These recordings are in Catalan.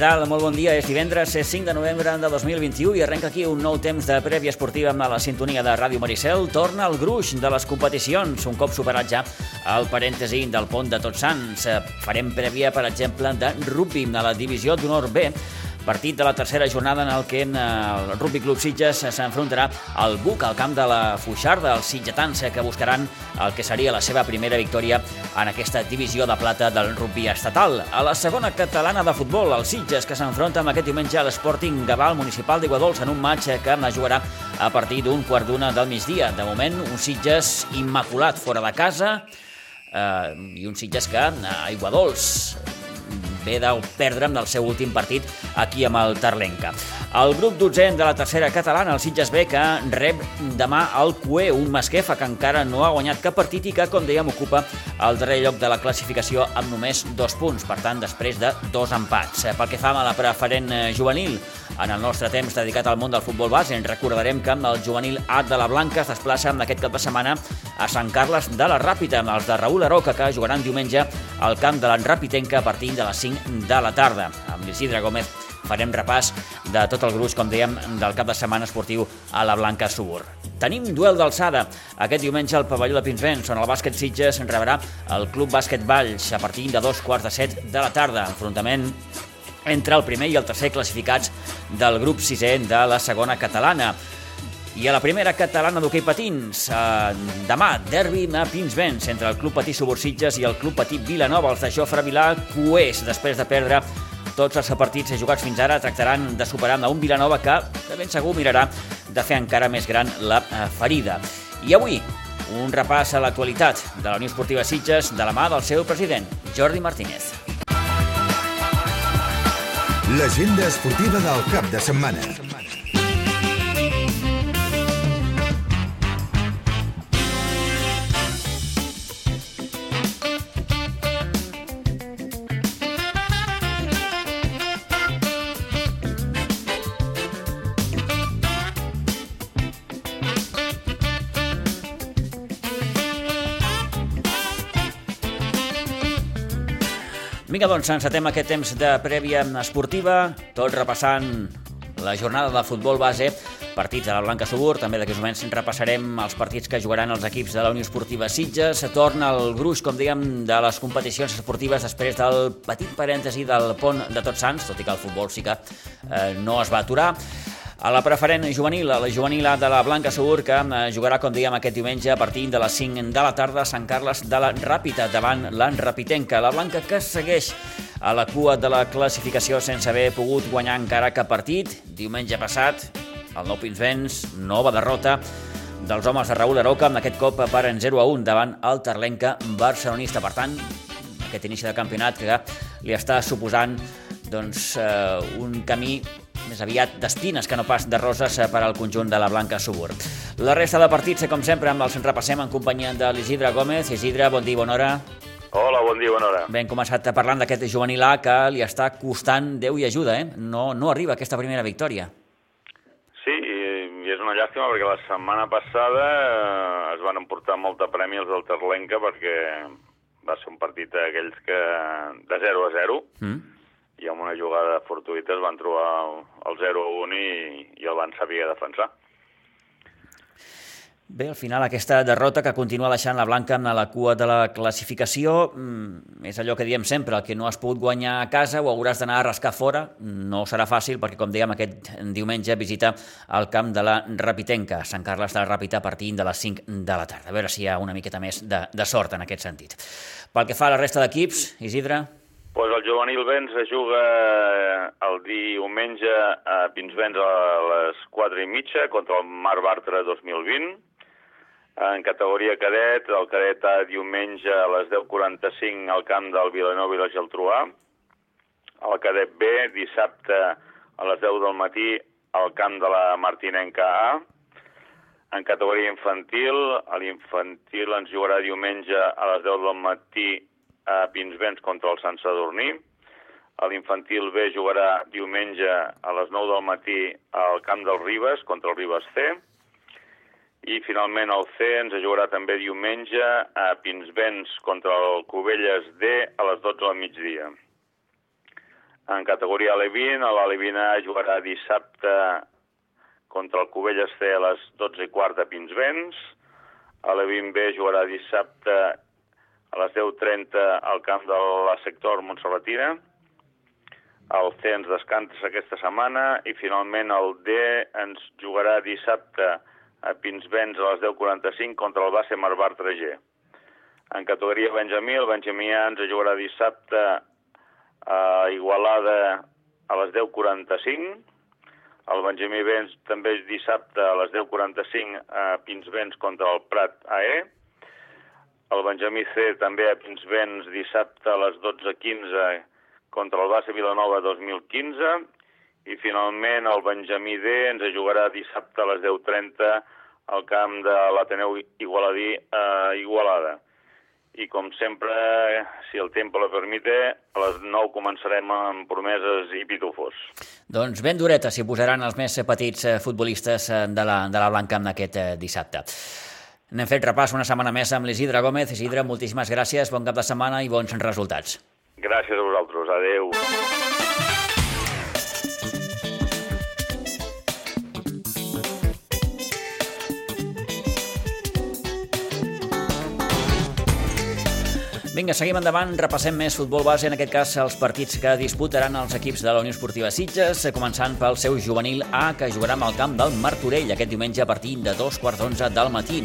Tal? Molt bon dia. És divendres, és 5 de novembre de 2021 i arrenca aquí un nou temps de prèvia esportiva amb la sintonia de Ràdio Maricel. Torna el gruix de les competicions, un cop superat ja el parèntesi del pont de Tots Sants. Farem prèvia, per exemple, de rugby a la divisió d'honor B Partit de la tercera jornada en el que el Rugby Club Sitges s'enfrontarà al Buc, al camp de la Fuixarda, els sitgetans que buscaran el que seria la seva primera victòria en aquesta divisió de plata del rugby estatal. A la segona catalana de futbol, el Sitges, que s'enfronta amb aquest diumenge a l'Sporting Gaval Municipal d'Iguadols en un maig que jugarà a partir d'un quart d'una del migdia. De moment, un Sitges immaculat fora de casa eh, i un Sitges que a Iguadols ve de perdre amb el seu últim partit aquí amb el Tarlenca. El grup dotzent de la tercera catalana, el Sitges B, que rep demà el CUE, un Masquefa que encara no ha guanyat cap partit i que, com dèiem, ocupa el darrer lloc de la classificació amb només dos punts, per tant, després de dos empats. Pel que fa a la preferent eh, juvenil, en el nostre temps dedicat al món del futbol base, ens recordarem que el juvenil A de la Blanca es desplaça en aquest cap de setmana a Sant Carles de la Ràpita, amb els de Raül Aroca, que jugaran diumenge al camp de l'Enrapitenca a partir de les 5 de la tarda. Amb l'Isidre Gómez farem repàs de tot el gruix, com dèiem, del cap de setmana esportiu a la Blanca Subur. Tenim duel d'alçada aquest diumenge al pavelló de Pinsbens, on el bàsquet Sitges rebrà el Club Bàsquet Valls a partir de dos quarts de set de la tarda. Enfrontament entre el primer i el tercer classificats del grup sisè de la segona catalana. I a la primera catalana d'hoquei patins, eh, demà, derbi a Pinsbens entre el Club Patí Subursitges i el Club Patí Vilanova, els de Jofre Vilà, Cués, després de perdre tots els partits jugats fins ara tractaran de superar a un Vilanova que de ben segur mirarà de fer encara més gran la eh, ferida. I avui, un repàs a l'actualitat de la Unió Esportiva Sitges de la mà del seu president, Jordi Martínez. L'agenda esportiva del cap de setmana. Vinga, doncs, encetem aquest temps de prèvia esportiva, tot repassant la jornada de futbol base, partits de la Blanca Subur, també d'aquests moments repassarem els partits que jugaran els equips de la Unió Esportiva Sitges, se torna el gruix, com diguem, de les competicions esportives després del petit parèntesi del pont de Tots Sants, tot i que el futbol sí que eh, no es va aturar. A la preferent juvenil, la juvenil de la Blanca Segur, que eh, jugarà, com dèiem, aquest diumenge a partir de les 5 de la tarda a Sant Carles de la Ràpita, davant l'Enrapitenca. La Blanca que segueix a la cua de la classificació sense haver pogut guanyar encara cap partit. Diumenge passat, el Nou Pinsbens, nova derrota dels homes de Raül Aroca, amb aquest cop per en 0 a 1 davant el Tarlenca barcelonista. Per tant, aquest inici de campionat que li està suposant doncs, eh, un camí més aviat d'espines que no pas de roses eh, per al conjunt de la Blanca Subur. La resta de partits, com sempre, amb els repassem en companyia de l'Isidre Gómez. Isidre, bon dia, bona hora. Hola, bon dia, bona hora. Hem començat parlant d'aquest juvenil A que li està costant Déu i ajuda, eh? No, no arriba aquesta primera victòria. Sí, i és una llàstima perquè la setmana passada eh, es van emportar molta premi els del Terlenca perquè va ser un partit d'aquells que de 0 a 0 mm i amb una jugada fortuita es van trobar el 0-1 i, i el van saber defensar. Bé, al final aquesta derrota que continua deixant la Blanca a la cua de la classificació mm, és allò que diem sempre, el que no has pogut guanyar a casa ho hauràs d'anar a rascar fora, no serà fàcil perquè com dèiem aquest diumenge visita el camp de la Rapitenca, Sant Carles de la Ràpita a partir de les 5 de la tarda. A veure si hi ha una miqueta més de, de sort en aquest sentit. Pel que fa a la resta d'equips, Isidre... Pues el juvenil Vents juga eh, el diumenge a Pinsbens a les 4 i mitja contra el Mar Bartra 2020. En categoria cadet, el cadet a diumenge a les 10.45 al camp del Vilanova i la Geltrua. El cadet B, dissabte a les 10 del matí al camp de la Martinenca A. En categoria infantil, l'infantil ens jugarà diumenge a les 10 del matí a Pinsbens contra el Sant Sadurní. L'infantil B jugarà diumenge a les 9 del matí al camp del Ribes contra el Ribes C. I finalment el C ens jugarà també diumenge a Pinsbens contra el Cubelles D a les 12 del migdia. En categoria Alevin, l'Alevin A jugarà dissabte contra el Covelles C a les 12 i quart a Pinsbens. L'Alevin B jugarà dissabte a les 10.30 al camp de la sector Montserratina. El C ens descansa aquesta setmana i finalment el D ens jugarà dissabte a Pinsbens a les 10.45 contra el base Marbar 3G. En categoria Benjamí, el Benjamí A ens jugarà dissabte a Igualada a les 10.45. El Benjamí B també és dissabte a les 10.45 a Pinsbens contra el Prat AE. El Benjamí C també a Pinsbens dissabte a les 12.15 contra el base Vilanova 2015 i finalment el Benjamí D ens jugarà dissabte a les 10.30 al camp de l'Ateneu Igualadí a Igualada. I com sempre, si el temps la permite, a les 9 començarem amb promeses i pitufos. Doncs ben dureta s'hi posaran els més petits eh, futbolistes eh, de la, de la Blanca en aquest eh, dissabte. N'hem fet repàs una setmana més amb l'Isidre Gómez. Isidre, moltíssimes gràcies, bon cap de setmana i bons resultats. Gràcies a vosaltres. Adéu. Vinga, seguim endavant, repassem més futbol base, en aquest cas els partits que disputaran els equips de la Unió Esportiva Sitges, començant pel seu juvenil A, que jugarà amb el camp del Martorell aquest diumenge a partir de dos quarts d'onze del matí.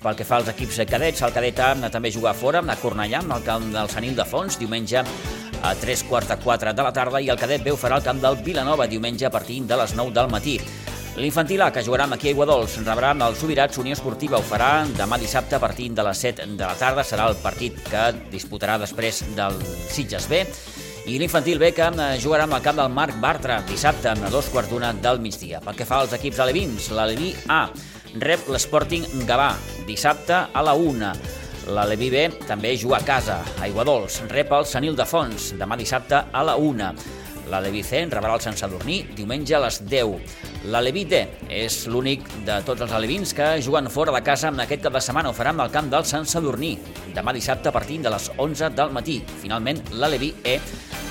Pel que fa als equips cadets, el cadet A també juga fora, a Cornellà, amb el camp del Sanil de Fons, diumenge a 3 quarts de 4 de la tarda, i el cadet B ho farà al camp del Vilanova, diumenge a partir de les 9 del matí. L'infantil A, que jugarà amb aquí a Iguadols, rebrà amb el Subirats Unió Esportiva. Ho farà demà dissabte a partir de les 7 de la tarda. Serà el partit que disputarà després del Sitges B. I l'infantil B, que jugarà amb el camp del Marc Bartra dissabte a dos quarts d'una del migdia. Pel que fa als equips alevins, l'Aleví A rep l'Sporting Gavà dissabte a la 1. La Levi B també juga a casa, a Iguadols. Rep el Sanil de Fons, demà dissabte a la 1. La Levi C rebrà el Sant Sadurní diumenge a les 10. La Levi D és l'únic de tots els alevins que juguen fora de casa en aquest cap de setmana. Ho faran al camp del Sant Sadurní, demà dissabte a partir de les 11 del matí. Finalment, la Levi E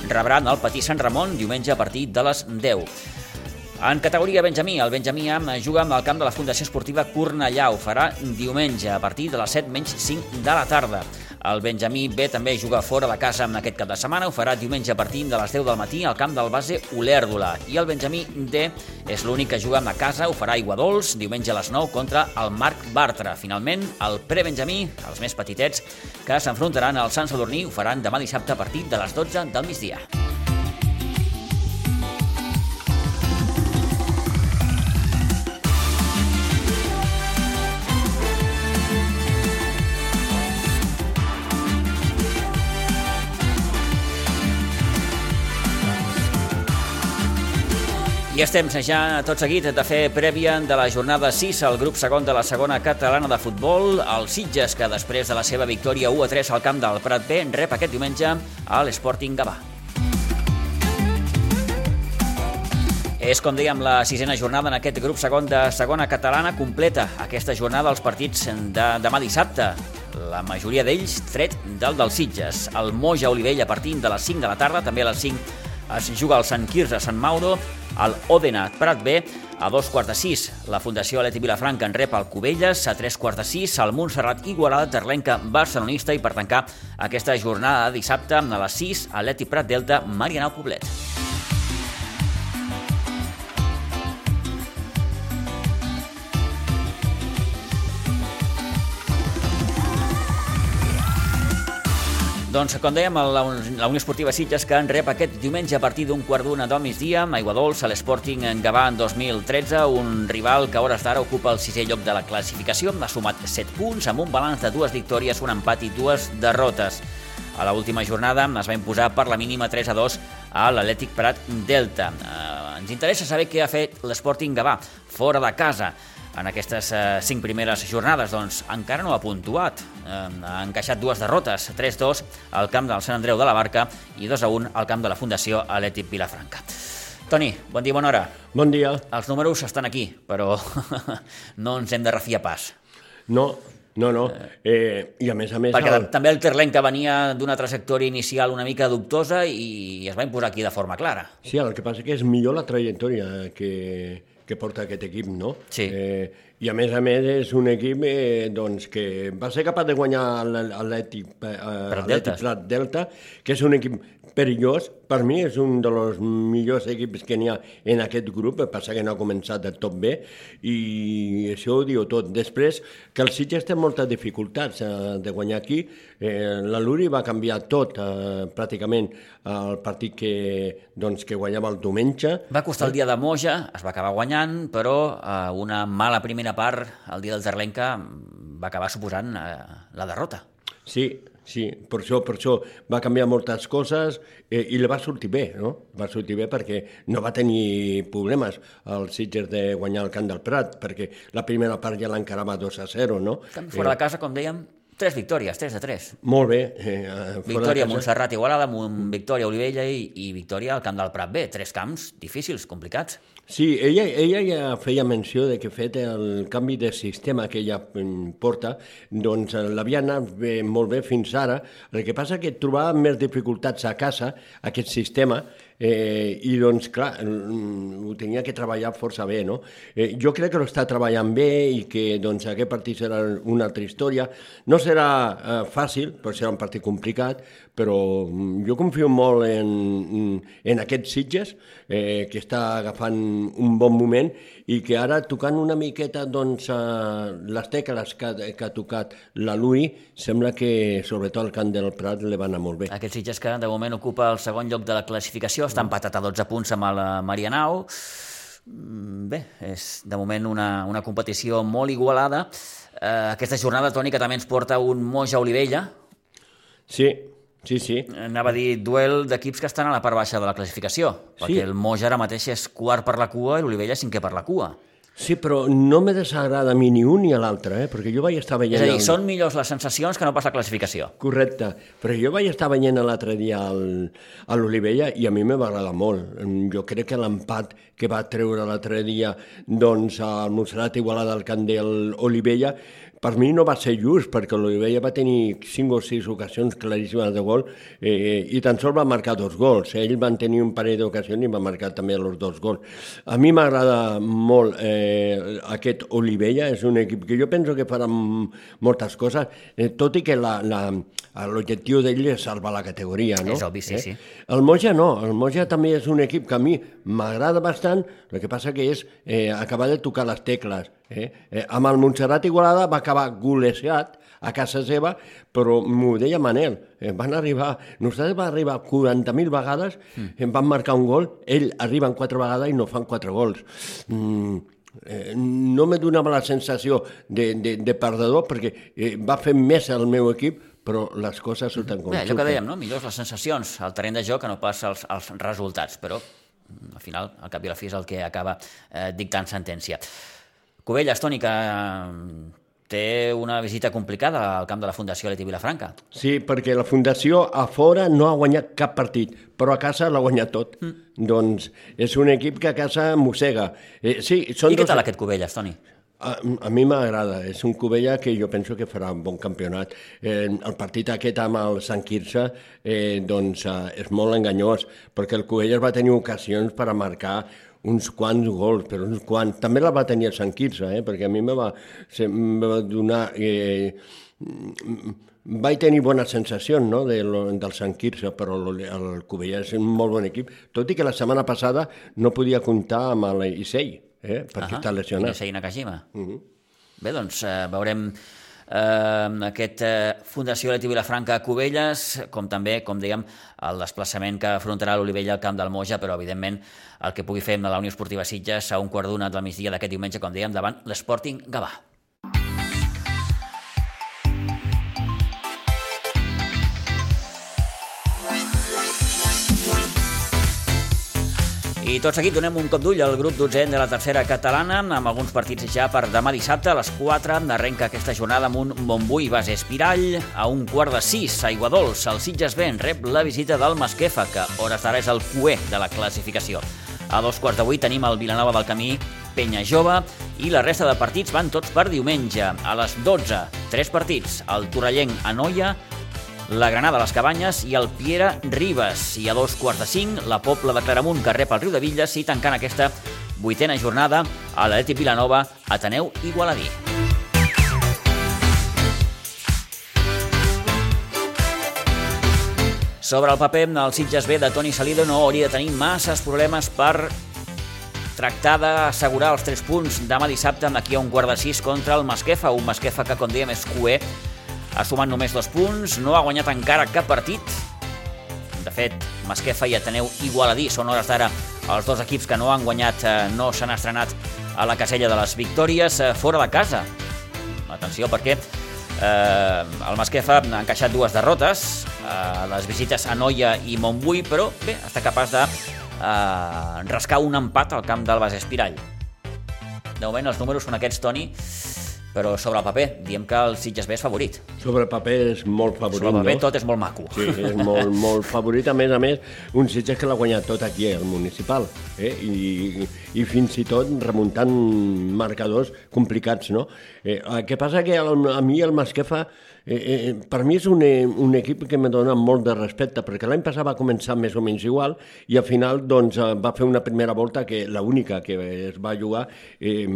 rebrà el Patí Sant Ramon diumenge a partir de les 10. En categoria Benjamí, el Benjamí Am juga amb el camp de la Fundació Esportiva Cornellà. Ho farà diumenge a partir de les 7 menys 5 de la tarda. El Benjamí B també juga fora de casa en aquest cap de setmana. Ho farà diumenge a partir de les 10 del matí al camp del base Olèrdola. I el Benjamí D és l'únic que juga a casa. Ho farà Iguadols diumenge a les 9 contra el Marc Bartra. Finalment, el pre-Benjamí, els més petitets, que s'enfrontaran al Sant Sadurní, ho faran demà dissabte a partir de les 12 del migdia. I estem ja tot seguit de fer prèvia de la jornada 6 al grup segon de la segona catalana de futbol. El Sitges, que després de la seva victòria 1 a 3 al camp del Prat B, rep aquest diumenge a l'Sporting Gavà. És, com dèiem, la sisena jornada en aquest grup segon de segona catalana completa. Aquesta jornada els partits de demà dissabte. La majoria d'ells tret del dels Sitges. El Moja Olivella a partir de les 5 de la tarda, també a les 5 es juga al Sant Quirze Sant Mauro, al Òdena Prat B, a dos quarts de sis, la Fundació Aleti Vilafranca en rep al Cubelles, a tres quarts de sis, al Montserrat Igualada Terlenca Barcelonista i per tancar aquesta jornada de dissabte a les 6, Aleti Prat Delta Marianao Poblet. Doncs, com dèiem, la, la Unió Esportiva Sitges que en rep aquest diumenge a partir d'un quart d'una del migdia amb Aigua Dols a l'Sporting en Gavà en 2013, un rival que a hores d'ara ocupa el sisè lloc de la classificació, ha sumat 7 punts amb un balanç de dues victòries, un empat i dues derrotes. A l'última jornada es va imposar per la mínima 3 a 2 a l'Atlètic Prat Delta. Eh, ens interessa saber què ha fet l'Sporting Gavà fora de casa en aquestes eh, cinc primeres jornades? Doncs encara no ha puntuat. Eh, ha encaixat dues derrotes, 3-2 al camp del Sant Andreu de la Barca i 2-1 al camp de la Fundació Atlètic Vilafranca. Toni, bon dia, bona hora. Bon dia. Els números estan aquí, però no ens hem de refiar pas. No, No, no, eh, i a més a més... Perquè el... també el Terlenca venia d'una trajectòria inicial una mica dubtosa i es va imposar aquí de forma clara. Sí, el que passa que és millor la trajectòria que, que porta aquest equip, no? Sí. Eh, I a més a més és un equip eh, doncs, que va ser capaç de guanyar l'Atlètic eh, Prat Delta, que és un equip perillós. Per mi és un dels millors equips que n'hi ha en aquest grup, passa que no ha començat del tot bé, i això ho diu tot. Després, que el Sitges té moltes dificultats eh, de guanyar aquí, eh, la Luri va canviar tot, eh, pràcticament, el partit que, doncs, que guanyava el diumenge, Va costar el dia de Moja, es va acabar guanyant, però eh, una mala primera part, el dia del Terlenca, va acabar suposant eh, la derrota. Sí, sí, per això, per això va canviar moltes coses eh, i li va sortir bé, no? Va sortir bé perquè no va tenir problemes el Sitges de guanyar el Camp del Prat, perquè la primera part ja l'encarava 2 a 0, no? Fora de casa, com dèiem, tres victòries, tres de tres. Molt bé. Eh, eh, Victòria. Montserrat Igualada, Victòria Olivella i, i Victòria al Camp del Prat B. Tres camps difícils, complicats. Sí, ella, ella ja feia menció de que fet el canvi de sistema que ella mm, porta, doncs eh, l'havia anat bé, molt bé fins ara. El que passa que trobava més dificultats a casa, aquest sistema, eh, i doncs, clar, mm, ho tenia que treballar força bé, no? Eh, jo crec que ho està treballant bé i que doncs, aquest partit serà una altra història. No serà eh, fàcil, però serà un partit complicat, però mm, jo confio molt en, en aquest Sitges, eh, que està agafant un bon moment i que ara tocant una miqueta doncs, eh, les tecles que, que ha tocat la Lui, sembla que sobretot el Camp del Prat li va anar molt bé. Aquest Sitges que de moment ocupa el segon lloc de la classificació, està empatat a 12 punts amb el Marianao. Mm, Bé, és de moment una, una competició molt igualada. Eh, aquesta jornada, Toni, que també ens porta un Moja Olivella, Sí, sí, sí. anava a dir duel d'equips que estan a la part baixa de la classificació, perquè el Moja ara mateix és quart per la cua i l'Olivella cinquè per la cua. Sí, però no me desagrada a mi ni un ni l'altre, eh? perquè jo vaig estar veient... És a dir, el- són millors les sensacions que no pas la classificació. Correcte, però jo vaig estar veient l'altre dia al, a l'Olivella i a mi me va agradar molt. Mm, Jo crec que l'empat que va treure l'altre dia doncs, al Montserrat Igualada al del Olivella per mi no va ser just, perquè l'Olivella va tenir cinc o sis ocasions claríssimes de gol eh, i tan sols va marcar dos gols. Ells van tenir un parell d'ocasions i van marcar també els dos gols. A mi m'agrada molt eh, aquest Olivella, és un equip que jo penso que farà moltes coses, eh, tot i que la, la, l'objectiu d'ell és salvar la categoria, no? És obvi, sí, sí. El Moja no, el Moja també és un equip que a mi m'agrada bastant, el que passa que és eh, acabar de tocar les tecles. Eh? Eh, amb el Montserrat Igualada va acabar golejat a casa seva, però m'ho deia Manel, eh, van arribar, nosaltres van arribar 40.000 vegades, mm. em van marcar un gol, ell arriben quatre vegades i no fan quatre gols. Mm, eh, no me donava la sensació de, de, de perdedor perquè eh, va fer més el meu equip, però les coses surten com Bé, allò que dèiem, no? millors les sensacions al terreny de joc que no pas els, els resultats, però mm, al final, al cap i a la fi, és el que acaba eh, dictant sentència. Covelles, Toni, que mm, té una visita complicada al camp de la Fundació Leti Vilafranca. Sí, perquè la Fundació a fora no ha guanyat cap partit, però a casa l'ha guanyat tot. Mm. Doncs és un equip que a casa mossega. Eh, sí, són I què dos... tal aquest Covelles, Toni? A, a mi m'agrada, és un Covella que jo penso que farà un bon campionat. Eh, el partit aquest amb el Sant Quirze eh, doncs, eh, és molt enganyós, perquè el Covella va tenir ocasions per a marcar uns quants gols, però uns quants. També la va tenir el Sant Quirze, eh, perquè a mi me va, se, me va donar... Eh, vaig tenir bones sensacions no, de, lo, del Sant Quirze, però el, el Covella és un molt bon equip, tot i que la setmana passada no podia comptar amb el Isei, eh, perquè està lesionat. Inoue Nakajima. Uh -huh. Bé, doncs eh, veurem eh, aquest eh, Fundació Leti Vilafranca a Cubelles, com també, com dèiem, el desplaçament que afrontarà l'Olivella al camp del Moja, però evidentment el que pugui fer amb la Unió Esportiva Sitges a un quart d'una del migdia d'aquest diumenge, com dèiem, davant l'Sporting Gavà. I tot seguit donem un cop d'ull al grup 12 de la tercera catalana, amb alguns partits ja per demà dissabte a les 4. Arrenca aquesta jornada amb un Montbui base Espirall. A un quart de 6, a Iguadols, el Sitges Ben rep la visita del Masquefa, que hores d'ara és el cué de la classificació. A dos quarts de vuit tenim el Vilanova del Camí Penya Jove i la resta de partits van tots per diumenge. A les 12, tres partits, el Torrellenc a Noia, la Granada les Cabanyes i el Piera Ribes. I a dos quarts de cinc, la Pobla de Claramunt que rep el Riu de Villes i tancant aquesta vuitena jornada a l'Atlètic Vilanova, Ateneu Igualadí. Sobre el paper, el Sitges B de Toni Salido no hauria de tenir masses problemes per tractar d'assegurar els 3 punts demà dissabte aquí a un quart de contra el Masquefa, un Masquefa que, com dèiem, és cué, ha sumat només dos punts, no ha guanyat encara cap partit. De fet, Masquefa i Ateneu Igualadí són hores d'ara els dos equips que no han guanyat, eh, no s'han estrenat a la casella de les victòries eh, fora de casa. Atenció, perquè eh, el Masquefa ha encaixat dues derrotes, a les visites a Noia i Montbui, però bé, està capaç de eh, rascar un empat al camp del Bas Espirall. De moment els números són aquests, Toni, però sobre el paper, diem que el Sitges B és favorit. Sobre el paper és molt favorit, Sobre el paper no? tot és molt maco. Sí, és molt, molt favorit, a més a més, un Sitges que l'ha guanyat tot aquí, al municipal, eh? I, i fins i tot remuntant marcadors complicats, no? Eh, el que passa que a, a mi el Masquefa, eh, eh, per mi és un, eh, un equip que me dona molt de respecte, perquè l'any passat va començar més o menys igual i al final doncs, eh, va fer una primera volta que l'única que es va jugar eh,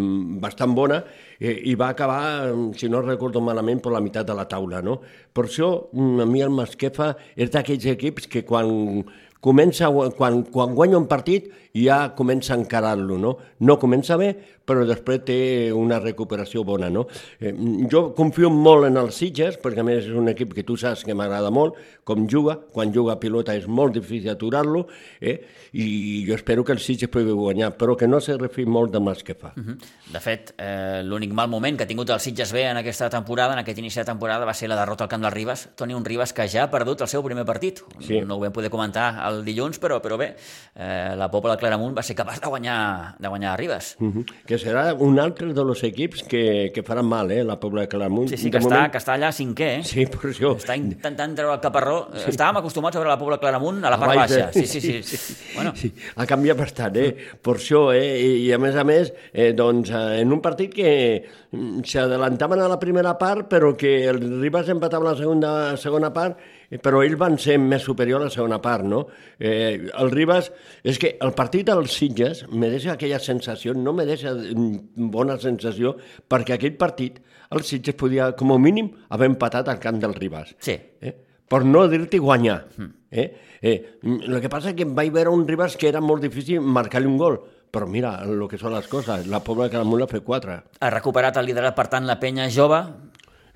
bastant bona eh, i va acabar, si no recordo malament, per la meitat de la taula, no? Per això, mm, a mi el Masquefa és d'aquells equips que quan comença, quan, quan guanya un partit ja comença a encarar-lo, no? No comença bé, però després té una recuperació bona, no? Eh, jo confio molt en els Sitges, perquè a més és un equip que tu saps que m'agrada molt, com juga, quan juga a pilota és molt difícil aturar-lo, eh? i jo espero que el Sitges pugui guanyar, però que no se refi molt de mas que fa. Uh -huh. De fet, eh, l'únic mal moment que ha tingut el Sitges B en aquesta temporada, en aquest inici de temporada, va ser la derrota al camp del Ribas. Toni, un Ribas que ja ha perdut el seu primer partit. Sí. No ho vam poder comentar el dilluns, però, però bé, eh, la Pobla de Claramunt va ser capaç de guanyar, de guanyar a Ribas. Uh -huh. Que serà un altre dels equips que, que faran mal, eh, la Pobla de Claramunt. Sí, sí, De que, està, que està allà cinquè, eh? Sí, per això. Està intentant treure el caparró. Sí. Estàvem acostumats a veure la Pobla de Claramunt a la A part baix, baixa. eh? Sí, sí, sí. Bueno, Sí, ha canviat bastant, eh? Per això, eh? I, i a més a més, eh, doncs, eh, en un partit que mm, s'adelantaven a la primera part, però que el Ribas empatava la segona, segona part, però ells van ser més superior a la segona part, no? Eh, el Ribas... És que el partit dels Sitges me deixa aquella sensació, no me deixa mm, bona sensació, perquè aquell partit el Sitges podia, com a mínim, haver empatat al camp del Ribas. sí. Eh? Per no dir-te guanyar. Eh? Eh, el que passa és que vaig veure un Ribas que era molt difícil marcar-li un gol, però mira el que són les coses, la Pobla de Caramunt ha fet quatre. Ha recuperat el liderat, per tant, la penya jove,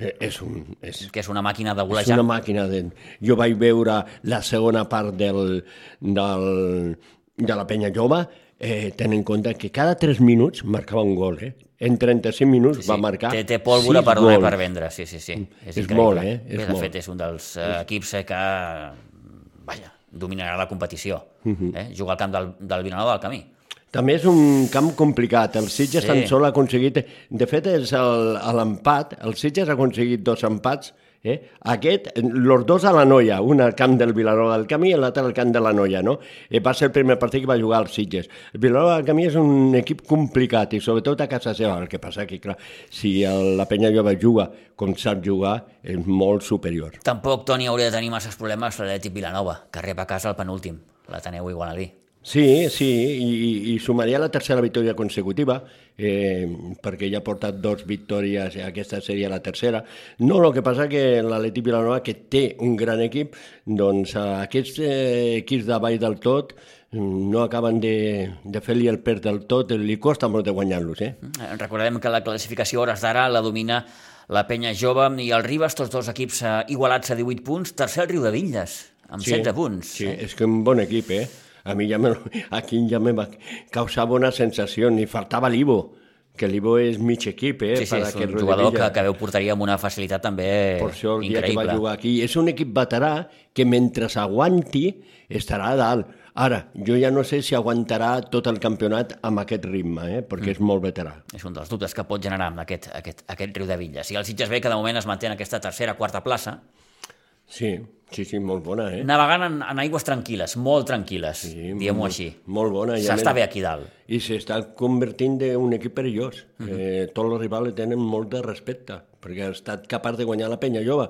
Eh, és, un, és, que és una màquina de és golejar. una màquina de... Jo vaig veure la segona part del, del, de la penya jove, eh, tenint en compte que cada 3 minuts marcava un gol, eh? En 35 minuts va marcar Té, té pólvora per donar per vendre, sí, sí, sí. És, És increïble. molt, eh? És Bé, de molt. fet, és un dels eh, equips eh, que, vaja, dominarà la competició. Mhm. eh? Juga al camp del, del Vilanova del Camí. També és un camp complicat. El Sitges Sí. tan sol ha aconseguit... De fet, és el- l'empat. El Sitges ha aconseguit dos empats. Eh? Aquest, els dos a la Noia, un al camp del Vilanova del Camí i l'altre al camp de la Noia, no? Eh, va ser el primer partit que va jugar el Sitges. El Vilanova del Camí és un equip complicat i sobretot a casa seva. El que passa que, clar, si el, la penya jove juga com sap jugar, és molt superior. Tampoc Toni hauria de tenir masses problemes l'Atlètic Vilanova, que rep a casa el penúltim, l'Ateneu Igualadí. Sí, sí, i, i, sumaria la tercera victòria consecutiva, eh, perquè ja ha portat dos victòries, aquesta seria la tercera. No, el que passa que l'Atleti Vilanova, que té un gran equip, doncs eh, aquests eh, equips de baix del tot mm, no acaben de, de fer-li el pes del tot, li costa molt de guanyar-los, eh? Eh, Recordem que la classificació a hores d'ara la domina la penya jove i el Ribas, tots dos equips eh, igualats a 18 punts, tercer el Riu de Villes, amb 16 punts. Sí, és que un bon equip, eh? A mi ja me, aquí ja me va causar bona sensació, ni faltava l'Ivo, que l'Ivo és mig equip, eh? Sí, sí, per és un jugador que, que veu portaria amb una facilitat també Per això el dia que va increïble. jugar aquí. És un equip veterà que mentre s'aguanti estarà a dalt. Ara, jo ja no sé si aguantarà tot el campionat amb aquest ritme, eh? perquè és molt veterà. És un dels dubtes que pot generar amb aquest, aquest, aquest Riu de Villes. I el Sitges B, que de moment es manté en aquesta tercera, quarta plaça, Sí, sí, sí, molt bona, eh? Navegant en, en aigües tranquil·les, molt tranquil·les, Sí, diguem-ho molt- així. Molt bona. i a S'està bé aquí dalt. I s'està convertint en un equip perillós. Mhm. eh, tots els rivals tenen molt de respecte, perquè ha estat capaç de guanyar la penya jove,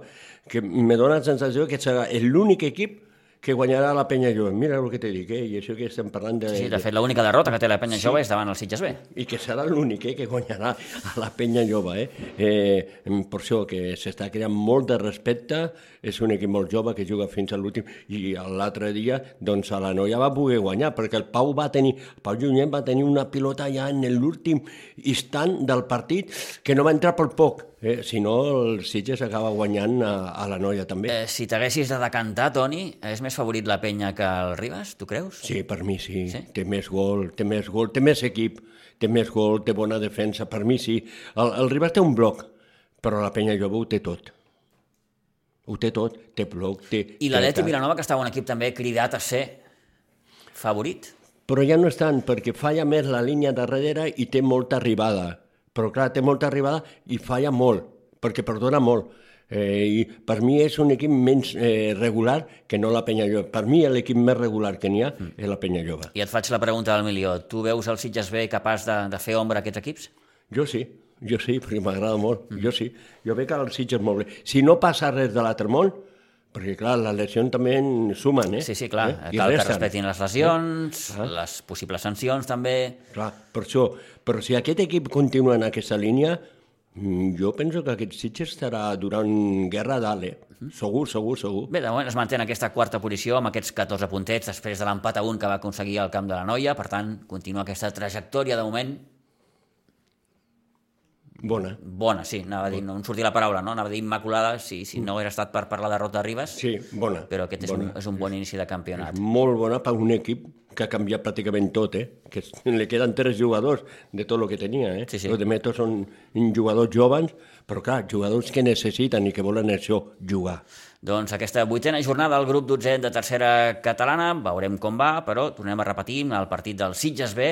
que me dóna la sensació que serà l'únic equip que guanyarà la penya jove. Mira el que t'he dit, eh? i això que estem parlant de... Sí, de fet, l'única derrota que té la penya jove és davant el Sitges B. i que serà l'únic eh, que guanyarà a la penya jove. Eh? Eh, per això que s'està creant molt de respecte, és un equip molt jove que juga fins a l'últim, i l'altre dia doncs, a la noia va poder guanyar, perquè el Pau va tenir, el Pau Junyent va tenir una pilota ja en l'últim instant del partit que no va entrar per poc, eh? si no el Sitges acaba guanyant a, a la noia també. Eh, si t'haguessis de decantar, Toni, és més favorit la penya que el Ribas, tu creus? Sí, per mi sí. Sí? Té més gol, té més gol, té més equip, té més gol, té bona defensa, per mi sí. El, el Ribas té un bloc, però la penya jove ho té tot. Ho té tot, té bloc, té... I l'Atleti. Vilanova, que estava un equip també cridat a ser favorit. Però ja no és tant, perquè falla més la línia de darrere i té molta arribada. Però clar, té molta arribada i falla molt, perquè perdona molt. Eh, I per mi és un equip menys eh, regular que no la penya jove. Per mi l'equip més regular que n'hi ha Mm. és la penya jove. I et faig la pregunta del milió. Tu veus el Sitges B capaç de, de fer ombra a aquests equips? Jo sí, jo sí, perquè m'agrada molt. Mm. Jo sí. Jo veig el Sitges molt bé. Si no passa res de l'altre món, perquè clar, les lesions també en sumen, eh? Sí, sí, clar. Eh? Cal que resten. respetin les lesions, les possibles sancions també. Clar, per això. Però si aquest equip continua en aquesta línia, mm, jo penso que aquest Sitges estarà durant guerra a dalt, eh? Segur, segur, segur. Bé, de moment es manté en aquesta quarta posició amb aquests 14 puntets després de l'empat a un que va aconseguir al camp de la Noia. Per tant, continua aquesta trajectòria de moment Bona. bona, sí, anava a dir, no em sortia la paraula, no? anava a dir immaculada si, si no hagués estat per, per la derrota de Ribas, Sí, bona. però aquest és un, bona. és un bon inici de campionat. Molt bona per un equip que ha canviat pràcticament tot, eh? Que li queden tres jugadors de tot el que tenia, eh? Sí, sí. Els de Meto són jugadors joves, però clar, jugadors que necessiten i que volen això, jugar. Doncs aquesta vuitena jornada del grup 12 de tercera catalana, veurem com va, però tornem a repetir el partit del Sitges B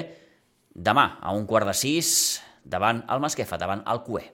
demà a un quart de sis davant el Masquefa, davant el Cué.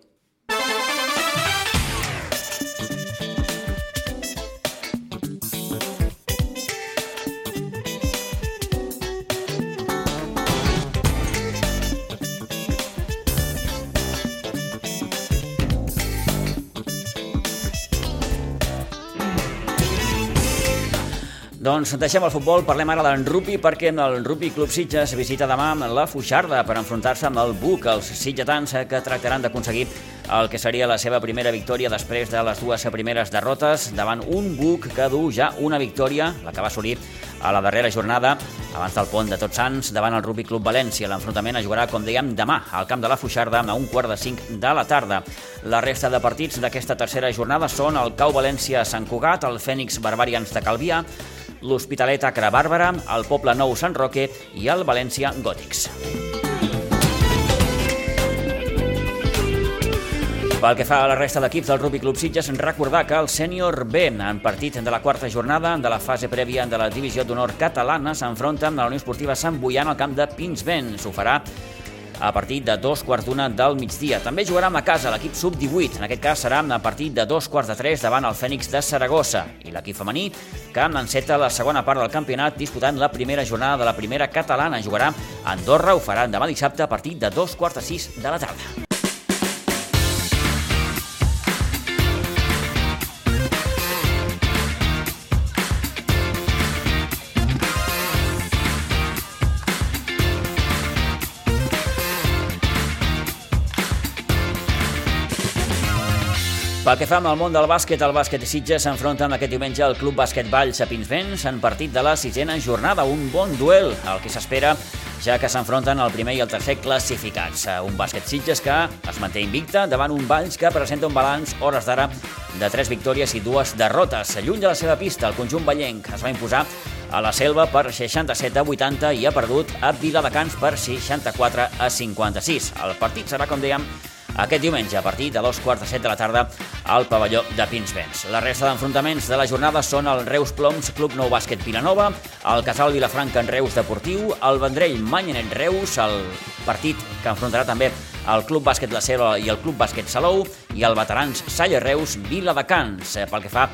Doncs deixem el futbol, parlem ara d'en Rupi, perquè el Rupi Club Sitges visita demà la Fuixarda per enfrontar-se amb el Buc, els sitgetans que tractaran d'aconseguir el que seria la seva primera victòria després de les dues primeres derrotes davant un Buc que du ja una victòria, la que va assolir a la darrera jornada, abans del pont de Tots Sants, davant el Rugby Club València. L'enfrontament es jugarà, com dèiem, demà al camp de la Fuixarda a un quart de cinc de la tarda. La resta de partits d'aquesta tercera jornada són el Cau València Sant Cugat, el Fènix Barbarians de Calvià, l'Hospitalet Acre Bàrbara, el Poble Nou Sant Roque i el València Gòtics. Pel que fa a la resta d'equips del Rugby Club Sitges, recordar que el sènior B, en partit de la quarta jornada de la fase prèvia de la divisió d'honor catalana, s'enfronta amb la Unió Esportiva Sant Boian al camp de Pinsbens. Ho farà a partir de dos quarts d'una del migdia. També jugarà a casa l'equip sub-18. En aquest cas serà a partir de dos quarts de tres davant el Fènix de Saragossa. I l'equip femení, que enceta la segona part del campionat disputant la primera jornada de la primera catalana. Jugarà a Andorra, ho farà demà dissabte a partir de dos quarts de sis de la tarda. Pel que fa amb el món del bàsquet, el bàsquet de Sitges s'enfronta amb aquest diumenge al Club Bàsquet Valls a Pinsbens en partit de la sisena jornada. Un bon duel, el que s'espera, ja que s'enfronten el primer i el tercer classificats. Un bàsquet Sitges que es manté invicta davant un Valls que presenta un balanç, hores d'ara, de tres victòries i dues derrotes. Lluny de la seva pista, el conjunt ballenc es va imposar a la Selva per 67 a 80 i ha perdut a Viladecans per 64 a 56. El partit serà, com dèiem, aquest diumenge a partir de dos quarts de set de la tarda al pavelló de Pinsbens. La resta d'enfrontaments de la jornada són el Reus Ploms Club Nou Bàsquet Vilanova, el Casal Vilafranca en Reus Deportiu, el Vendrell Manyanet Reus, el partit que enfrontarà també el Club Bàsquet La Selva i el Club Bàsquet Salou i el Veterans Salla Reus Viladecans. Eh, Pel que fa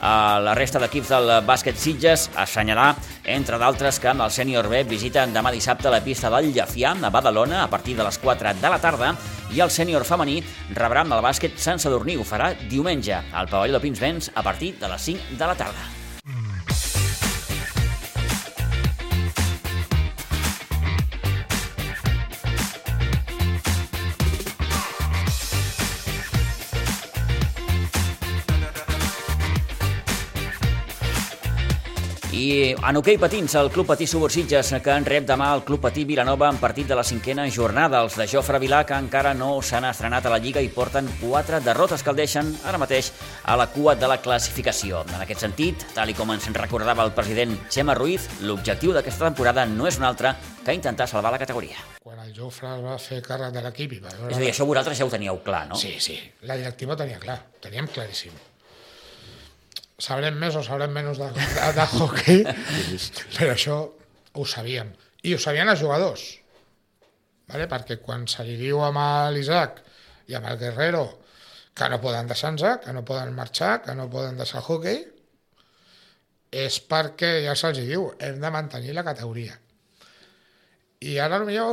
a la resta d'equips del bàsquet Sitges, assenyalar, entre d'altres, que amb el sènior B visiten demà dissabte la pista del Llafià, a Badalona, a partir de les 4 de la tarda, i el sènior femení rebrà amb el bàsquet Sant Sadurní. Ho farà diumenge al pavelló de Pinsbens a partir de les 5 de la tarda. I en hoquei patins, el Club Patí Subursitges, que en rep demà el Club Patí Vilanova en partit de la cinquena jornada. Els de Jofre Vilà, que encara no s'han estrenat a la Lliga i porten quatre derrotes que el deixen ara mateix a la cua de la classificació. En aquest sentit, tal i com ens recordava el president Xema Ruiz, l'objectiu d'aquesta temporada no és un altre que intentar salvar la categoria. Quan el Jofre es va fer càrrec de l'equip i va veure... És a dir, això vosaltres ja ho teníeu clar, no? Sí, sí, la directiva ho tenia clar, teníem claríssim. Sabrem més o sabrem menys de, de, de hockey, però això ho sabíem. I ho sabien els jugadors, vale? perquè quan se li diu amb l'Isaac i amb el Guerrero que no poden deixar-nos, que no poden marxar, que no poden deixar hockey, és perquè ja se'ls diu, hem de mantenir la categoria. I ara potser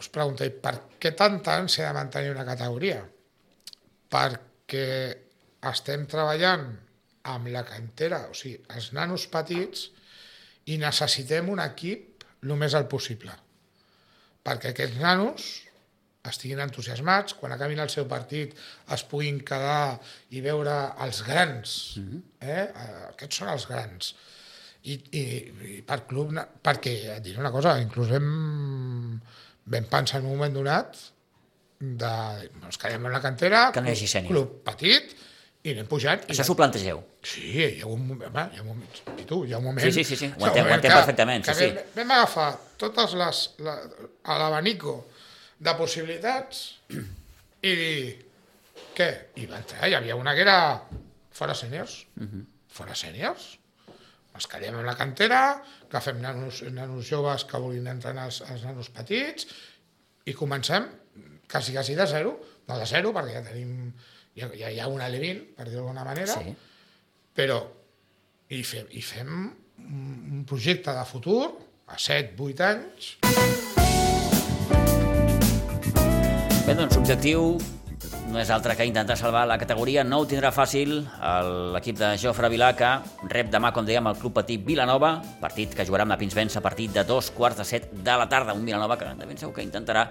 us pregunteu, per què tanta ànsia de mantenir una categoria? Perquè estem treballant amb la cantera, o sigui, els nanos petits, i necessitem un equip el més alt possible. Perquè aquests nanos estiguin entusiasmats, quan acabin el seu partit es puguin quedar i veure els grans. Mm -hmm. eh? Aquests són els grans. I, i, i per club, perquè et diré una cosa, inclús vam, vam pensar en un moment donat de, ens quedem en la cantera, que no hi hagi club petit, i anem pujant. Això s'ho plantegeu? Sí, hi ha un moment, home, hi ha un moment, i tu, hi ha un moment... Sí, sí, sí, sí. ho entenc, ho entenc perfectament, sí, sí. Vam, agafar totes les, la, a l'abanico de possibilitats i dir, què? I va entrar, hi havia una que era fora sèniors, uh Mhm. -huh. fora sèniors. Ens amb la cantera, que fem nanos, nanos joves que vulguin entrenar els, els nanos petits, i comencem quasi, quasi de zero, no de zero, perquè ja tenim ja, ja hi ha un Alevín, per dir-ho d'alguna manera, Sí. però i fem, i fem un projecte de futur a 7-8 anys Bé, doncs l'objectiu no és altre que intentar salvar la categoria. No ho tindrà fàcil l'equip de Jofre Vilà, que rep demà, com dèiem, el Club Petit Vilanova, partit que jugarà amb la Pinsbens a partir de dos quarts de set de la tarda. Un Vilanova que de ben segur que intentarà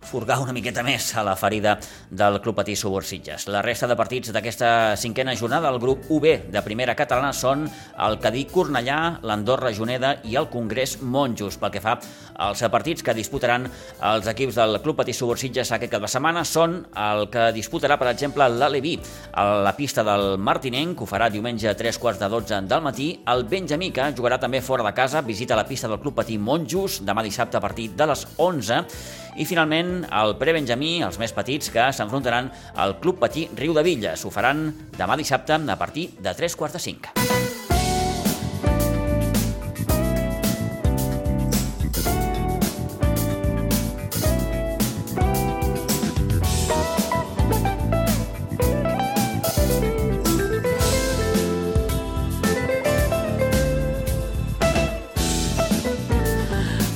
furgar una miqueta més a la ferida del Club Patí Subursitges. La resta de partits d'aquesta cinquena jornada del grup UB de primera catalana són el Cadí Cornellà, l'Andorra Juneda i el Congrés Monjos. Pel que fa als partits que disputaran els equips del Club Patí Subursitges aquest cap de setmana són el que disputarà, per exemple, l'Aleví a la pista del Martinenc, ho farà diumenge a 3 quarts de 12 del matí. El Benjamí, que jugarà també fora de casa, visita la pista del Club Patí Monjos demà dissabte a partir de les 11 i finalment el prebenjamí, els més petits, que s'enfrontaran al Club Patí Riu de Villes. Ho faran demà dissabte a partir de 3 quarts de 5.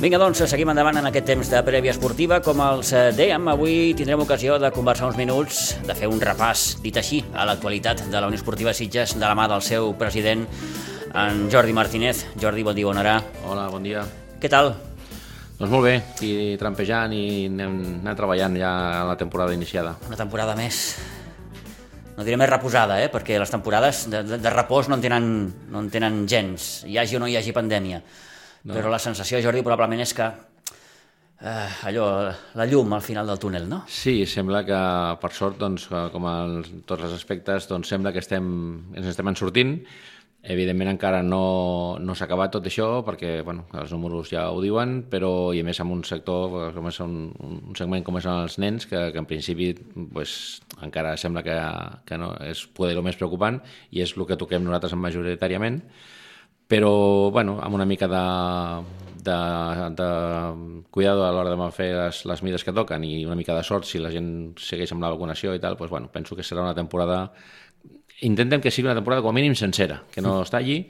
Vinga, doncs, seguim endavant en aquest temps de prèvia esportiva. Com els eh, dèiem, avui tindrem ocasió de conversar uns minuts, de fer un repàs, dit així, a l'actualitat de la Unió Esportiva Sitges, de la mà del seu president, en Jordi Martínez. Jordi, bon dia, bona hora. Hola, bon dia. Què tal? Doncs molt bé, aquí trampejant i anem, anem treballant ja a la temporada iniciada. Una temporada més no diré més reposada, eh? perquè les temporades de, de, de repòs no en, tenen, no en tenen gens, hi hagi o no hi hagi pandèmia. No. Però la sensació, Jordi, probablement és que eh, allò, la llum al final del túnel, no? Sí, sembla que per sort, doncs, com en tots els aspectes, doncs sembla que estem, ens estem en sortint. Evidentment encara no, no s'ha acabat tot això perquè bueno, els números ja ho diuen, però i a més amb un sector com és un, un segment com són els nens que, que en principi pues, encara sembla que, que no, és poder el més preocupant i és el que toquem nosaltres majoritàriament però bueno, amb una mica de, de, de cuidado a l'hora de fer les, les mides que toquen i una mica de sort si la gent segueix amb la vacunació i tal, doncs, bueno, penso que serà una temporada intentem que sigui una temporada com a mínim sencera, que no està allí,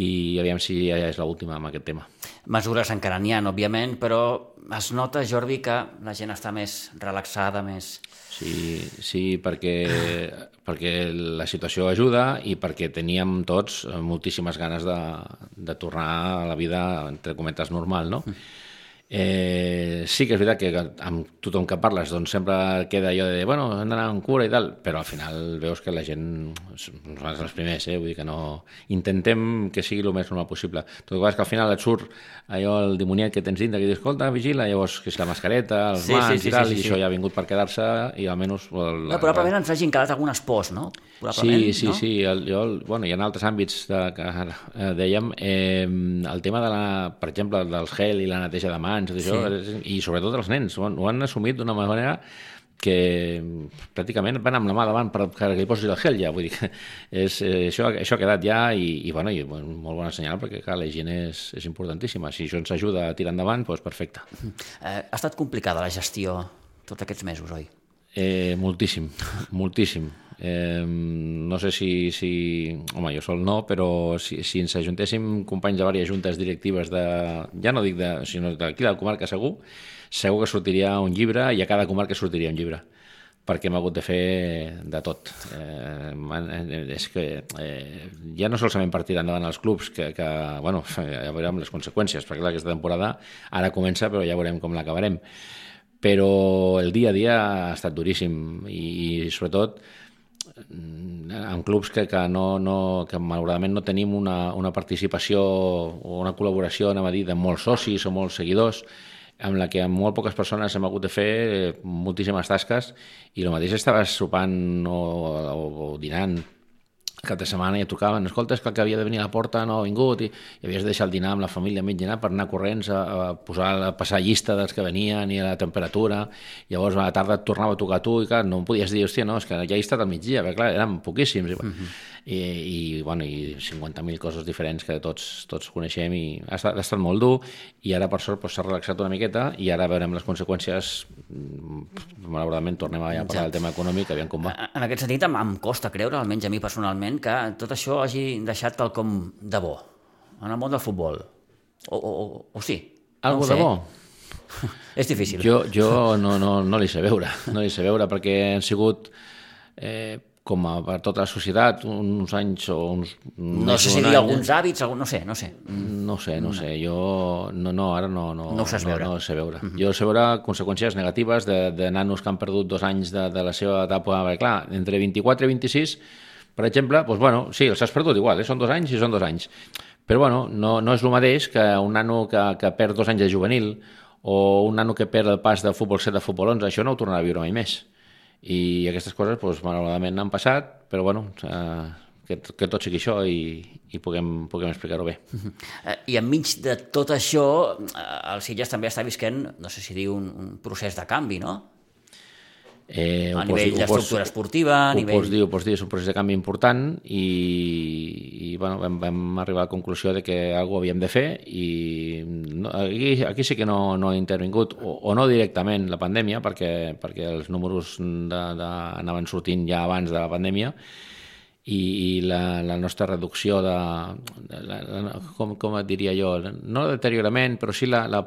i aviam si ja és l'última amb aquest tema. Mesures encara n'hi ha, òbviament, però es nota, Jordi, que la gent està més relaxada, més... Sí, sí perquè, perquè la situació ajuda i perquè teníem tots moltíssimes ganes de, de tornar a la vida, entre cometes, normal, no? Mm Eh, sí que és veritat que amb tothom que parles doncs sempre queda allò de, bueno, hem d'anar amb cura i tal, però al final veus que la gent, nosaltres els primers, eh, vull dir que no... Intentem que sigui el més normal possible. Tot i que al final et surt allò, el dimoniat que tens dintre, que dius, escolta, vigila, llavors que és la mascareta, els sí, mans sí, sí, i tal, sí, sí, i això ja ha vingut per quedar-se i almenys... El, no, probablement ens hagin quedat algunes pors, no? Sí, sí, no? sí. El, jo, el, bueno, hi ha altres àmbits de, que eh, dèiem, eh, el tema de la, per exemple, dels gel i la neteja de mans, anys, això, sí. i sobretot els nens, ho han, ho han assumit d'una manera que pràcticament van amb la mà davant per que li posis el gel ja, vull dir que és, eh, això, això ha quedat ja i, i, bueno, i bueno, molt bona senyal perquè clar, la higiene és, és importantíssima si això ens ajuda a tirar endavant, doncs perfecte eh, Ha estat complicada la gestió tots aquests mesos, oi? Eh, moltíssim, moltíssim Eh, no sé si, si... Home, jo sol no, però si, si ens ajuntéssim companys de diverses juntes directives de... Ja no dic de... sinó d'aquí de la comarca segur, segur que sortiria un llibre i a cada comarca sortiria un llibre perquè hem hagut de fer de tot. Eh, és que eh, ja no solament per tirar endavant els clubs, que, que bueno, ja veurem les conseqüències, perquè clar, aquesta temporada ara comença, però ja veurem com l'acabarem. Però el dia a dia ha estat duríssim i, i sobretot amb clubs que, que, no, no, que malauradament no tenim una, una participació o una col·laboració, anem a dir, de molts socis o molts seguidors, amb la que amb molt poques persones hem hagut de fer moltíssimes tasques i el mateix estaves sopant o, o, o dinant cap de setmana i et trucaven, escolta, és que el que havia de venir a la porta no ha vingut, i, i havies de deixar el dinar amb la família mig dinar per anar corrents a, a, posar, a passar llista dels que venien i la temperatura, llavors a la tarda et tornava a tocar tu i clar, no em podies dir, hòstia, no, és que ja he estat al migdia, perquè clar, eren poquíssims. I, uh -huh i, i, bueno, i 50.000 coses diferents que tots, tots coneixem i ha estat, ha estat molt dur i ara per sort s'ha doncs, relaxat una miqueta i ara veurem les conseqüències mm, malauradament tornem a, ja parlar del tema econòmic aviam com va. En aquest sentit em, em costa creure, almenys a mi personalment, que tot això hagi deixat quelcom de bo en el món del futbol o, o, o, o sí Algo no de bo? és difícil. Jo, jo no, no, no li sé veure, no li sé veure perquè han sigut eh, com a per tota la societat, uns anys o uns... No sé si dir alguns hàbits, algun, no sé, no sé. No sé, no, no sé, jo no, no, ara no, no, no ho saps veure. No, no sé veure. Uh -huh. Jo sé veure conseqüències negatives de, de nanos que han perdut dos anys de, de la seva etapa, perquè clar, entre 24 i 26, per exemple, doncs, bueno, sí, els has perdut igual, eh? són dos anys i són dos anys. Però bueno, no, no és el mateix que un nano que, que perd dos anys de juvenil o un nano que perd el pas de futbol 7 a futbol 11, això no ho tornarà a viure mai més i aquestes coses doncs, malauradament han passat, però bueno, eh, que, que tot sigui això i, i puguem, puguem explicar-ho bé. Eh, I enmig de tot això, eh, el Sitges també està visquent, no sé si dir, un, un procés de canvi, no? Eh, a nivell d'estructura esportiva, a nivell... Ho pots, dir, ho pots dir, és un procés de canvi important i, i bueno, vam, vam arribar a la conclusió de que alguna havíem de fer i no, aquí, aquí sí que no, no ha intervingut, o, o no directament la pandèmia, perquè, perquè els números de, de, anaven sortint ja abans de la pandèmia, i, i la, la nostra reducció de, de la, la, com, com et diria jo, no deteriorament, però sí la, la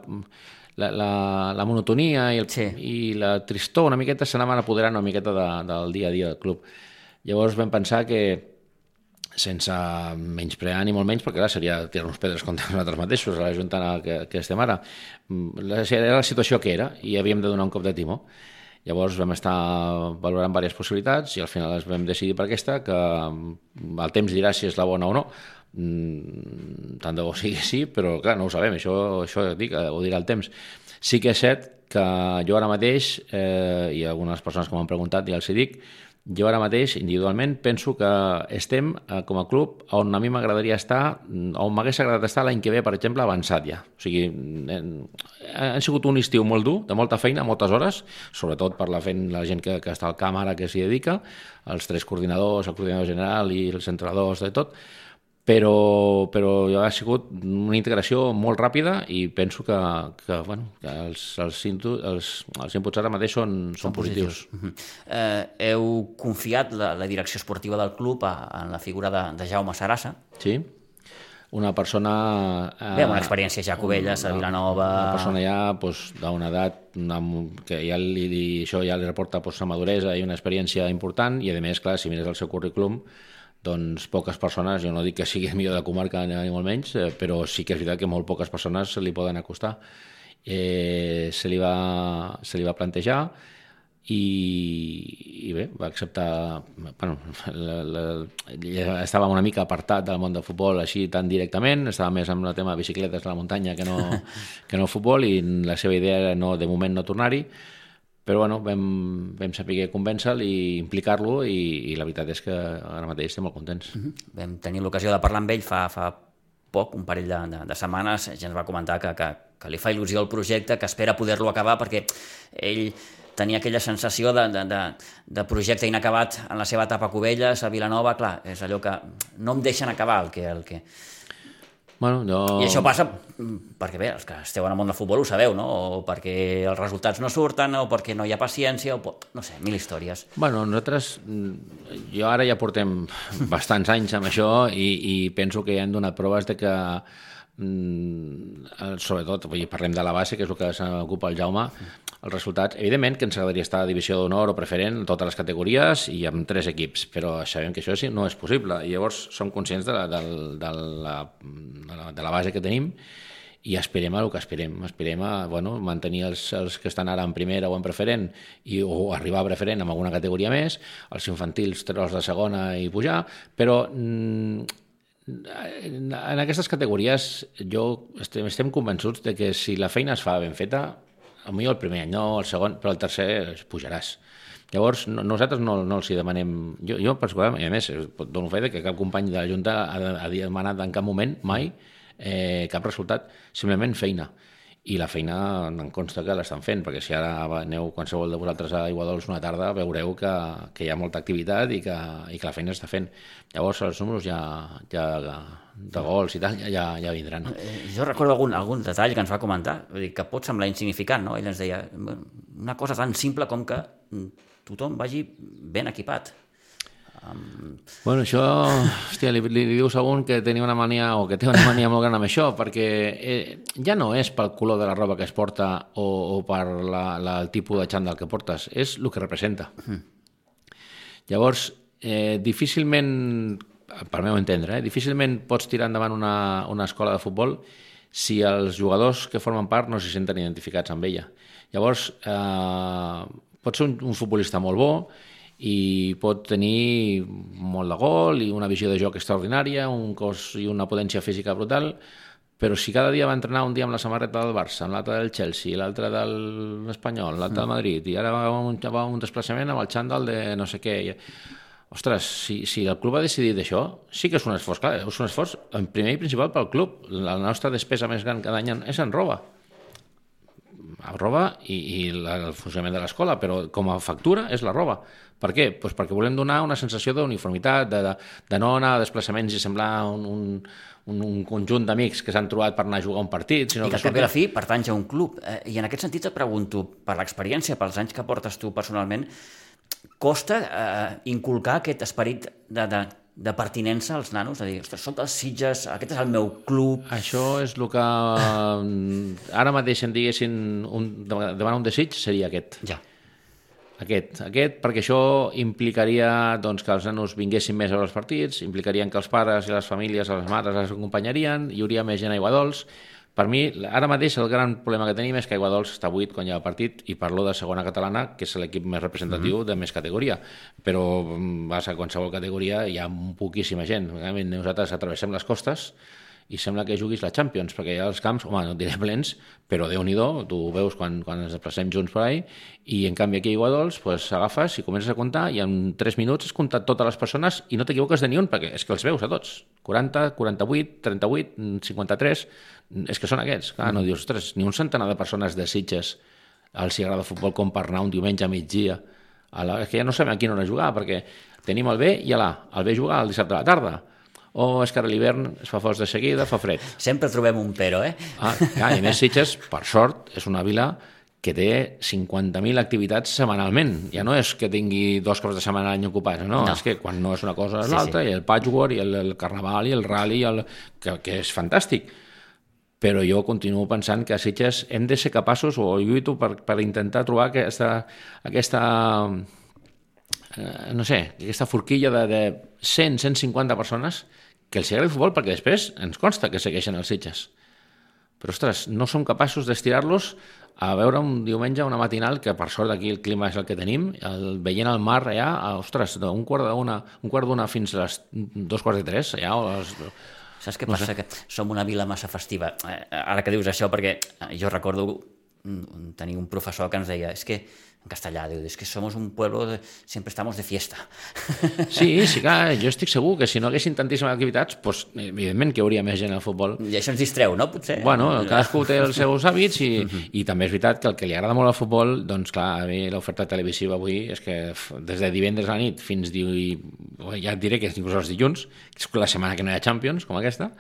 la, la, la monotonia i, el, sí. i la tristor una miqueta s'anaven apoderant una miqueta de, del dia a dia del club. Llavors vam pensar que sense menysprear ni molt menys, perquè clar, seria tirar-nos pedres contra nosaltres mateixos, a la Junta que, que estem ara. Mm, era la situació que era i havíem de donar un cop de timó. Llavors vam estar valorant diverses possibilitats i al final es vam decidir per aquesta, que el temps dirà si és la bona o no, Mm, tant de bo sigui sí, però clar, no ho sabem, això, això dic, ho dirà el temps. Sí que és cert que jo ara mateix, eh, i algunes persones que m'han preguntat ja els hi dic, jo ara mateix, individualment, penso que estem, eh, com a club, on a mi m'agradaria estar, on m'hagués agradat estar l'any que ve, per exemple, avançat ja. O sigui, eh, ha sigut un estiu molt dur, de molta feina, moltes hores, sobretot per la, fent, la gent que, que està al camp ara que s'hi dedica, els tres coordinadors, el coordinador general i els entrenadors de tot, però, però ha sigut una integració molt ràpida i penso que, que, bueno, que els, els, els, els inputs ara mateix són, són, són positius. positius. Uh -huh. eh, heu confiat la, la direcció esportiva del club a, en la figura de, de Jaume Sarassa. Sí, una persona... Eh, Bé, amb una experiència ja a Cubelles, a Vilanova... Una persona ja doncs, d'una edat una, que ja li, li, això ja li reporta doncs, una maduresa i una experiència important i, a més, clar, si mires el seu currículum, doncs poques persones, jo no dic que sigui el millor de comarca ni molt menys, eh, però sí que és veritat que molt poques persones se li poden acostar. Eh, se, li va, se li va plantejar i, i bé, va acceptar bueno, la, la, estava una mica apartat del món del futbol així tan directament, estava més amb el tema de bicicletes a la muntanya que no, que no futbol i la seva idea era no, de moment no tornar-hi però bueno, vam, vam saber convèncer-lo i implicar-lo i, i la veritat és que ara mateix estem molt contents. Mm -hmm. Vam tenir l'ocasió de parlar amb ell fa, fa poc, un parell de, de, de setmanes, ja ens va comentar que, que, que li fa il·lusió el projecte, que espera poder-lo acabar perquè ell tenia aquella sensació de, de, de, de projecte inacabat en la seva etapa a Cubelles, a Vilanova, clar, és allò que no em deixen acabar el que, el que, Bueno, jo... I això passa perquè, bé, els que esteu en el món del futbol ho sabeu, no? O perquè els resultats no surten, o perquè no hi ha paciència, o no sé, mil històries. Bueno, nosaltres, jo ara ja portem bastants anys amb això i, i penso que ja hem donat proves de que mm, sobretot, vull dir, parlem de la base, que és el que s'ocupa el Jaume, els resultats, evidentment que ens agradaria estar a divisió d'honor o preferent en totes les categories i amb tres equips, però sabem que això sí, no és possible i llavors som conscients de la, de, de, la, de, la, de la base que tenim i aspirem a el que aspirem. Aspirem a bueno, mantenir els, els que estan ara en primera o en preferent i, o arribar a preferent amb alguna categoria més, els infantils treure de segona i pujar, però mm, en aquestes categories jo estem, estem convençuts de que si la feina es fa ben feta, millor el primer any, no el segon, però el tercer pujaràs. Llavors, no, nosaltres no, no els hi demanem... Jo, jo particularment, i a més, dono fe que cap company de la Junta ha, ha demanat en cap moment, mai, eh, cap resultat, simplement feina i la feina em consta que l'estan fent, perquè si ara aneu qualsevol de vosaltres a Iguadols una tarda veureu que, que hi ha molta activitat i que, i que la feina està fent. Llavors els números ja, ja de gols i tal ja, ja vindran. Eh, jo recordo algun, algun detall que ens va comentar, vull dir, que pot semblar insignificant, no? Ell ens deia una cosa tan simple com que tothom vagi ben equipat Um... Bueno, això, hòstia, li, li, li dius a un que tenia una mania o que té una mania molt gran amb això, perquè eh, ja no és pel color de la roba que es porta o, o per la, la, el tipus de xandall que portes, és el que representa. Mm. Llavors, eh, difícilment, per meu entendre, eh, difícilment pots tirar endavant una, una escola de futbol si els jugadors que formen part no s'hi senten identificats amb ella. Llavors, eh, pot ser un, un futbolista molt bo i pot tenir molt de gol i una visió de joc extraordinària, un cos i una potència física brutal, però si cada dia va entrenar un dia amb la samarreta del Barça, l'altre del Chelsea, l'altre de l'Espanyol, l'altre del mm. Madrid, i ara va un, va un desplaçament amb el xandall de no sé què... Ostres, si, si el club ha decidit això, sí que és un esforç, clar, és un esforç en primer i principal pel club. La nostra despesa més gran cada any és en roba el roba i, i el funcionament de l'escola, però com a factura és la roba. Per què? Pues perquè volem donar una sensació d'uniformitat, de, de, de no anar a desplaçaments i semblar un, un, un, un conjunt d'amics que s'han trobat per anar a jugar un partit. Sinó I que, que al la fi pertanys a un club. Eh, I en aquest sentit et pregunto, per l'experiència, pels anys que portes tu personalment, costa eh, inculcar aquest esperit de, de de pertinença als nanos, a dir, ostres, soc dels Sitges, aquest és el meu club... Això és el que mm, ara mateix em diguessin un, davant un desig seria aquest. Ja. Aquest, aquest, perquè això implicaria doncs, que els nanos vinguessin més a veure els partits, implicarien que els pares i les famílies, les mares les acompanyarien, hi hauria més gent a Iguadols, per mi, ara mateix el gran problema que tenim és que Aiguadols està buit quan hi ha el partit i parlo de segona catalana, que és l'equip més representatiu mm -hmm. de més categoria. Però mm, vas a qualsevol categoria hi ha poquíssima gent. Nosaltres atravessem les costes i sembla que juguis la Champions, perquè ja els camps, home, no et diré plens, però déu nhi tu veus quan, quan ens desplacem junts per ahí, i en canvi aquí a Iguadols pues, agafes i comences a comptar i en 3 minuts has comptat totes les persones i no t'equivoques de ni un, perquè és que els veus a tots. 40, 48, 38, 53 és que són aquests. Clar, no dius, ostres, ni un centenar de persones de Sitges els hi agrada futbol com per anar un diumenge a migdia. A la... És que ja no sabem a quina hora jugar, perquè tenim el B i l'A. El B jugar el dissabte a la tarda. O és que ara l'hivern es fa fos de seguida, fa fred. Sempre trobem un pero, eh? Ah, clar, i més Sitges, per sort, és una vila que té 50.000 activitats setmanalment. Ja no és que tingui dos cops de setmana l'any ocupats, no, No. és que quan no és una cosa és Sí, l'altra, sí. i el patchwork, i el, el carnaval, i el rally, i el, que, que és fantàstic. Però jo continuo pensant que a Sitges hem de ser capaços, o lluito per, per intentar trobar aquesta, aquesta eh, no sé, aquesta forquilla de, de 100, 150 persones que els agrada el futbol perquè després ens consta que segueixen els Sitges. Però, ostres, no som capaços d'estirar-los a veure un diumenge, una matinal, que per sort aquí el clima és el que tenim, el, veient el mar allà, a, ostres, d'un quart d'una un quart d'una fins a les dos quarts de tres, allà, o les, Saps què passa? Que som una vila massa festiva. Eh, Ara que dius això, perquè jo recordo mm, tenir un professor que ens deia és que, en castellà, diu, és que somos un pueblo, de, siempre estamos de fiesta. Sí, sí, clar, jo estic segur que si no haguessin tantíssimes activitats, doncs, evidentment que hauria més gent al futbol. I això ens distreu, no? Potser. Bueno, cadascú té els seus hàbits i, i també és veritat que el que li agrada molt al futbol, doncs clar, a mi l'oferta televisiva avui és que des de divendres a la nit fins diu, ja et diré que inclús els dilluns, que és la setmana que no hi ha Champions, com aquesta,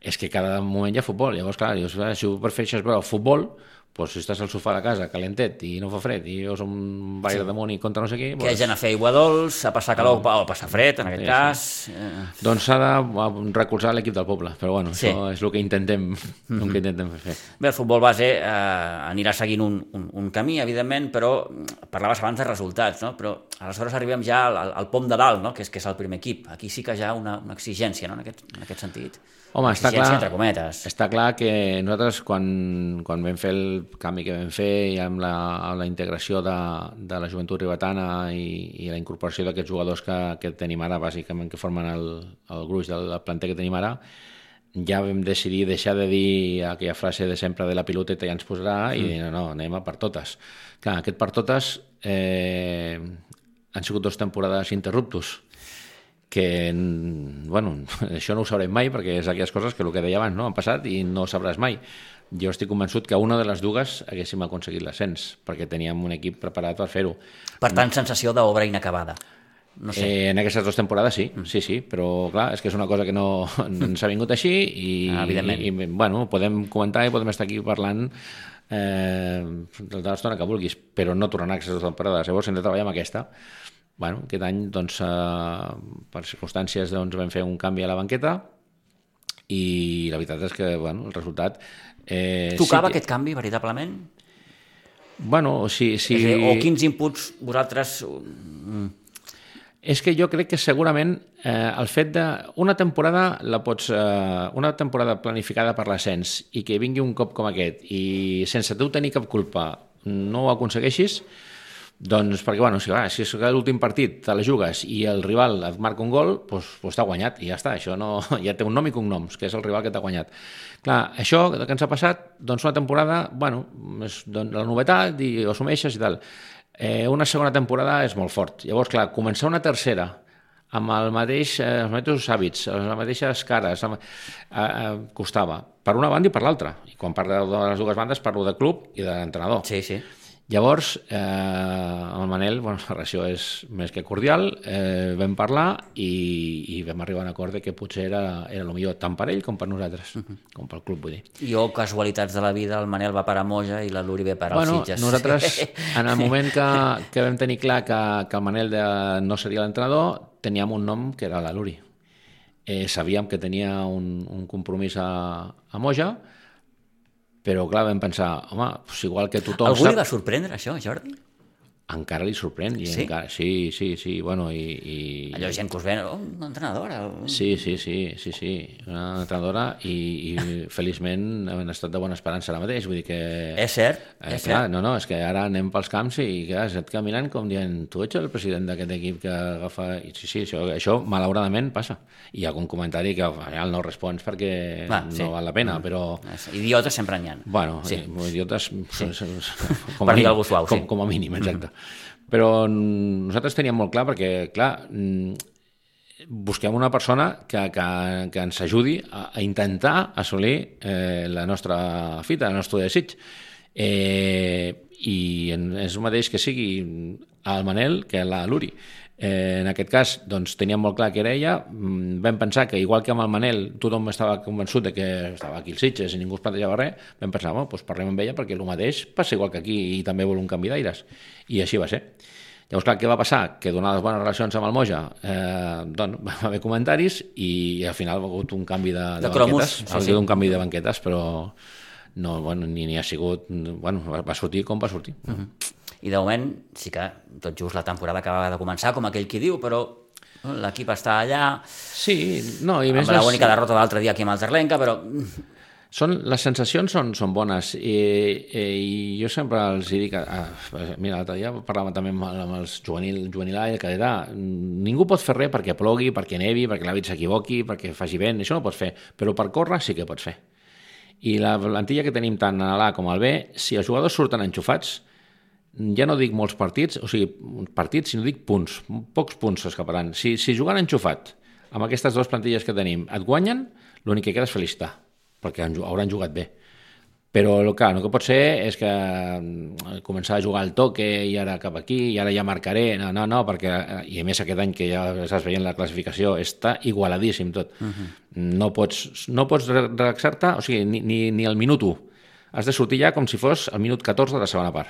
és que cada moment hi ha futbol. Llavors, clar, dius, "Ah, si ho prefereixes veure el futbol, doncs si estàs al sofà de casa calentet i no fa fred i veus un ball sí. damunt i contra no sé qui, Que hi ha gent a fer aigua dolç, a passar calor o a passar fred, en aquest Sí, cas. Eh, doncs s'ha de recolzar l'equip del poble, però bueno, Sí. això és el que intentem, el que intentem fer. Bé, el futbol base eh, anirà seguint un, un, un camí, evidentment, però mm, parlaves abans de resultats, no? però aleshores arribem ja al, al pom de dalt, no? que, és, que és el primer equip. Aquí sí que hi ha una, una exigència no? en, aquest, en aquest sentit. Home, està clar, entre cometes. està clar que nosaltres quan, quan vam fer el canvi que vam fer i amb la, amb la integració de, de la joventut ribetana i, i la incorporació d'aquests jugadors que, que tenim ara, bàsicament que formen el, el gruix del planter que tenim ara, ja vam decidir deixar de dir aquella frase de sempre de la piloteta ja ens posarà i dir, no, no, anem a per totes. Clar, aquest per totes eh, han sigut dues temporades interruptus que, mm, bueno, això no ho sabrem mai perquè és aquelles coses que el que deia abans, no? han passat i no sabràs mai. Jo estic convençut que una de les dues haguéssim aconseguit l'ascens, perquè teníem un equip preparat per fer-ho. Per tant, sensació d'obra inacabada. No sé. Eh, en aquestes dues temporades sí, sí, sí, però clar, és que és una cosa que no ens ha vingut així i, Ah, i, i bueno, podem comentar i podem estar aquí parlant eh, de l'estona que vulguis, però no tornarà a aquestes dues temporades. Llavors hem de treballar amb aquesta. Bueno, aquest any, doncs, eh, per circumstàncies, doncs, vam fer un canvi a la banqueta i la veritat és que, bueno, el resultat... Eh, Tocava sí que, aquest canvi, veritablement? Bueno, sí, sí... És dir, o quins inputs vosaltres... mm, És que jo crec que segurament eh, el fet de... Una temporada la pots... Eh, una temporada planificada per l'ascens i que vingui un cop com aquest i sense tu tenir cap culpa no ho aconsegueixis, doncs perquè, bueno, si, clar, si és l'últim partit te la jugues i el rival et marca un gol, doncs, doncs t'ha guanyat i ja està, això no, ja té un nom i cognoms, que és el rival que t'ha guanyat. Clar, això que ens ha passat, doncs una temporada, bueno, és doncs, la novetat i ho assumeixes i tal. Eh, una segona temporada és molt fort. Llavors, clar, començar una tercera amb el mateix, eh, els mateixos hàbits, les mateixes cares, amb, eh, eh, costava, per una banda i per l'altra. I quan parlo de les dues bandes parlo de club i de l'entrenador. Sí, sí. Llavors, eh, amb el Manel, bueno, la relació és més que cordial, eh, vam parlar i, i vam arribar a un acord de que potser era, era el millor tant per ell com per nosaltres, uh -huh. com pel club, vull dir. I o casualitats de la vida, el Manel va parar a Moja i la Luri ve Bueno, als Sitges. nosaltres, en el moment que, que vam tenir clar que, que el Manel de, no seria l'entrenador, teníem un nom que era la Luri. Eh, sabíem que tenia un, un compromís a, a Moja, però clar, vam pensar, home, pues igual que tothom Algú sap... li va sorprendre això, Jordi? Encara li sorprèn. I Sí? Encara, sí, sí, sí, bueno, i... i... Allò gent que us ven, oh, una entrenadora. Sí, sí, sí, sí, sí, una entrenadora i, i feliçment hem estat de bona esperança ara mateix, vull dir que... És cert, Eh, és clar, cert. no, no, és que ara anem pels camps i clar, has anat caminant com dient tu ets el president d'aquest equip que agafa... I sí, sí, això, això malauradament passa. I hi ha algun comentari que al final no respons perquè Va, no sí. val la pena, però... És- Idiotes sempre n'hi ha. Bueno, sí. idiotes sí. com, Per dir mínim, algú suau, com, sí. com a mínim, exacte. Però nosaltres teníem molt clar perquè, clar, busquem una persona que, que, que ens ajudi a, a intentar assolir eh, la nostra fita, el nostre desig. Eh, I és el mateix que sigui el Manel que la Luri. Eh, en aquest cas, doncs, teníem molt clar que era ella. Mm, Vam pensar que, igual que amb el Manel, tothom estava convençut de que estava aquí als Sitges i ningú es plantejava res, vam pensar, bueno, doncs parlem amb ella perquè el mateix passa igual que aquí i també vol un canvi d'aires. I així va ser. Llavors, clar, què va passar? Que donant les bones relacions amb el Moja, eh, doncs, va haver comentaris i al final ha hagut un canvi de, de, De cromos, banquetes. sí, ha sí. hagut un canvi de banquetes, però no, bueno, ni, ni ha sigut... Bueno, va- va sortir com va sortir. Uh -huh. I de moment, sí que tot just la temporada acaba de començar, com aquell qui diu, però l'equip està allà, Sí, no, i més... amb la les- derrota l'altre dia aquí amb el Terlenca, però Són, les sensacions són, són bones. I, i jo sempre els dic ah, mira, l'altre dia parlàvem també amb, amb els juvenil, juvenil A i el cadetà ningú pot fer res perquè plogui, perquè nevi perquè l'àvit s'equivoqui, perquè faci vent això no pots fer, però per córrer sí que pots fer. I la plantilla que tenim tant a l'A com al B, si els jugadors surten enxufats ja no dic molts partits, o sigui, partits, sinó dic punts, pocs punts s'escaparan. Si, si jugant enxufat amb aquestes dues plantilles que tenim et guanyen, l'únic que queda és felicitar, perquè han, hauran jugat bé. Però, el- clar, el que pot ser és que mm, començar a jugar al toque i ara cap aquí, i ara ja marcaré, no, no, no, perquè, eh, i a més aquest any que ja estàs veient la classificació, està igualadíssim tot. Uh -huh. No pots, no pots re- relaxar-te, o sigui, ni, ni, ni al minut 1. Has de sortir ja com si fos el minut 14 de la segona part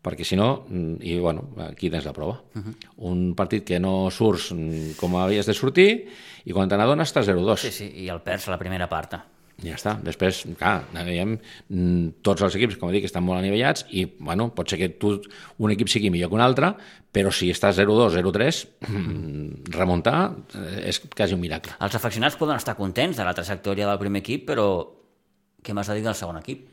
perquè si no, mm, i bueno, aquí tens la prova. Uh -huh. Un partit que no surts mm, com havies de sortir i quan te n'adones estàs 0-2. sí, sí, i el perds la primera part. Ja està. Després, clar, veiem, mm, tots els equips, com dic, estan molt anivellats i, bueno, pot ser que tu, un equip sigui millor que un altre, però si estàs 0-2, 0-3, mm, remuntar eh, és quasi un miracle. Els afeccionats poden estar contents de la trajectòria del primer equip, però què m'has de dir del segon equip?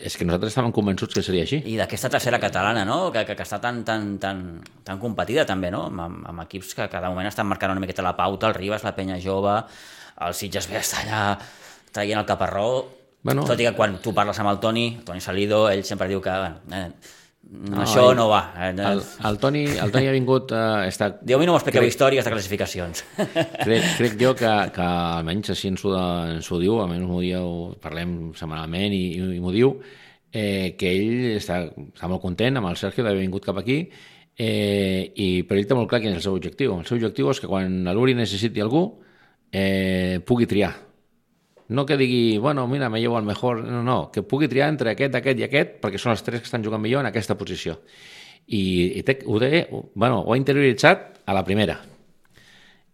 És que nosaltres estàvem convençuts que seria així. I d'aquesta tercera catalana, no? que, que, que està tan, tan, tan, tan competida també, no? amb, amb, equips que cada moment estan marcant una miqueta la pauta, el Ribas, la Penya Jove, el Sitges B està allà traient el caparró, Bueno. tot i que quan tu parles amb el Toni, Toni Salido, ell sempre diu que bueno, eh, No, això no va. Eh, El, el, Toni, el Toni ha vingut... Eh, està, Diu, a mi no m'expliqueu crec- històries de classificacions. crec, crec jo que, que almenys així ens ho, de, ens ho diu, almenys m'ho diu, parlem setmanalment i, i, i m'ho diu, eh, que ell està, està molt content amb el Sergio d'haver vingut cap aquí, eh, i, però ell té molt clar quin és el seu objectiu. El seu objectiu és que quan l'Uri necessiti algú eh, pugui triar. No que digui, bueno, mira, me llevo el mejor, no, no, que pugui triar entre aquest, aquest i aquest, perquè són els tres que estan jugant millor en aquesta posició. I, i té, ho, té, bueno, ho ha interioritzat a la primera.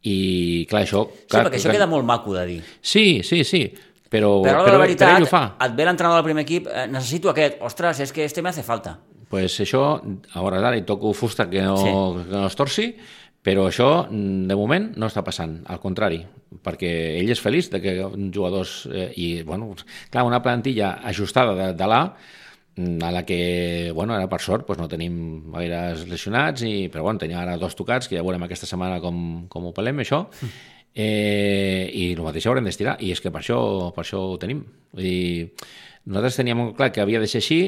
I, clar, això... Sí, Clar, perquè això clar, queda molt maco de dir. Sí, sí, sí, però, Però, però, la però ell ho veritat, fa. et ve l'entrenador del primer equip, eh, necessito aquest, ostres, és que este me hace falta. pues això, a hores d'ara, hi toco fusta que no, Sí. que no es torci, però això, mm, de moment, no està passant, al contrari, perquè ell és feliç de que jugadors... Eh, I, bueno, clar, una plantilla ajustada de, de l'A, mm, a la que, bueno, ara per sort doncs no tenim gaires lesionats, i, però bueno, tenim ara dos tocats, que ja veurem aquesta setmana com, com ho pelem, això, eh, i el mateix haurem d'estirar, i és que per això, per això ho tenim. Dir, nosaltres teníem clar que havia de ser així,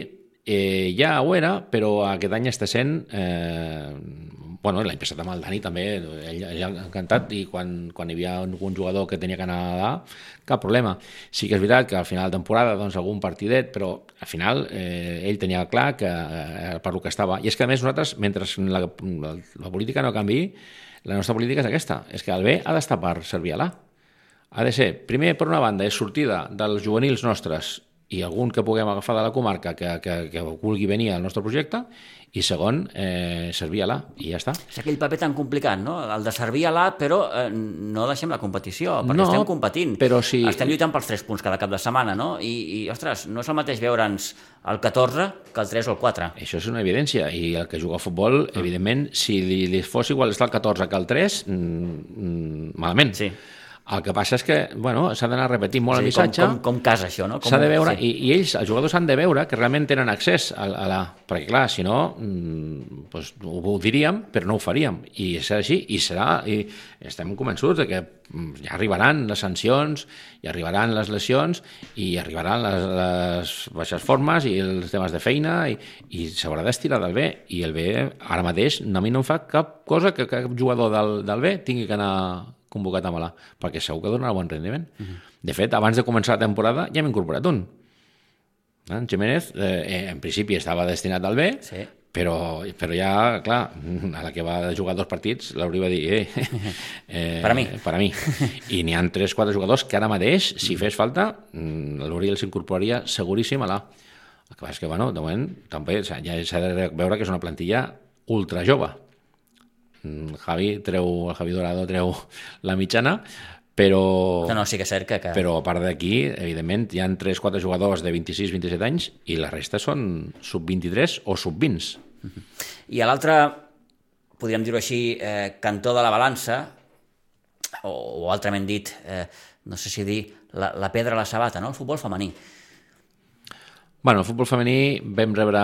eh, ja ho era, però aquest any està sent... Eh, bueno, l'any passat amb el Dani també, ell, ell ha encantat i quan, quan hi havia un jugador que tenia que anar a nedar, cap problema. Sí que és veritat que al final de temporada doncs, algun partidet, però al final eh, ell tenia clar que eh, per lo que estava. I és que a més nosaltres, mentre la, la, la política no canvi, la nostra política és aquesta, és que el B ha d'estar per servir a l'A. Ha de ser, primer, per una banda, és sortida dels juvenils nostres i algun que puguem agafar de la comarca que, que, que vulgui venir al nostre projecte, i segon, eh, servir a l'A, i ja està. És aquell paper tan complicat, no? El de servir a l'A, però eh, no deixem la competició, perquè No, estem competint. però si- Estem lluitant pels 3 punts cada cap de setmana, no? I, i ostres, no és el mateix veure'ns el 14 que el 3 o el 4. Això és una evidència, i el que juga a futbol, evidentment, si li, li fos igual estar el 14 que el 3, mm, mm, malament. Sí. El que passa és que, bueno, s'ha d'anar repetint molt a el dir, com, missatge. com, com casa això, no? Com, S'ha de veure, sí. i, i ells, els jugadors han de veure que realment tenen accés a, a la... Perquè, clar, si no, mm, doncs, ho, ho diríem, però no ho faríem. I serà així, i serà... I estem convençuts de que mm, ja arribaran les sancions, i arribaran les lesions, i arribaran les, les baixes formes i els temes de feina, i, i s'haurà d'estirar del bé. I el bé, ara mateix, a mi no em fa cap cosa que cap jugador del, del bé tingui que anar convocat a Malà, perquè segur que donarà bon rendiment. Uh -huh. De fet, abans de començar la temporada ja hem incorporat un. En Jiménez, eh, en principi estava destinat al B, Sí. però, però ja, clar, a la que va jugar dos partits, l'hauria de dir, eh, eh, Per a mi. Per a mi. I n'hi han 3-4 jugadors que ara mateix, si fes falta, mm, l'Uriel s'incorporaria seguríssim a l'A. El que passa és que, bueno, de moment, també ja s'ha de veure que és una plantilla ultra jove. Mm, Javi treu, el Javi Dorado treu la mitjana, però... No, no, sí que és cert que... que... Però a part d'aquí, evidentment, hi han 3-4 jugadors de 26-27 anys i la resta són sub-23 o sub-20. I a l'altre, podríem dir-ho així, eh, cantó de la balança, o, o altrament dit, eh, no sé si dir, la, la pedra a la sabata, no? el futbol femení. Bueno, el futbol femení vam rebre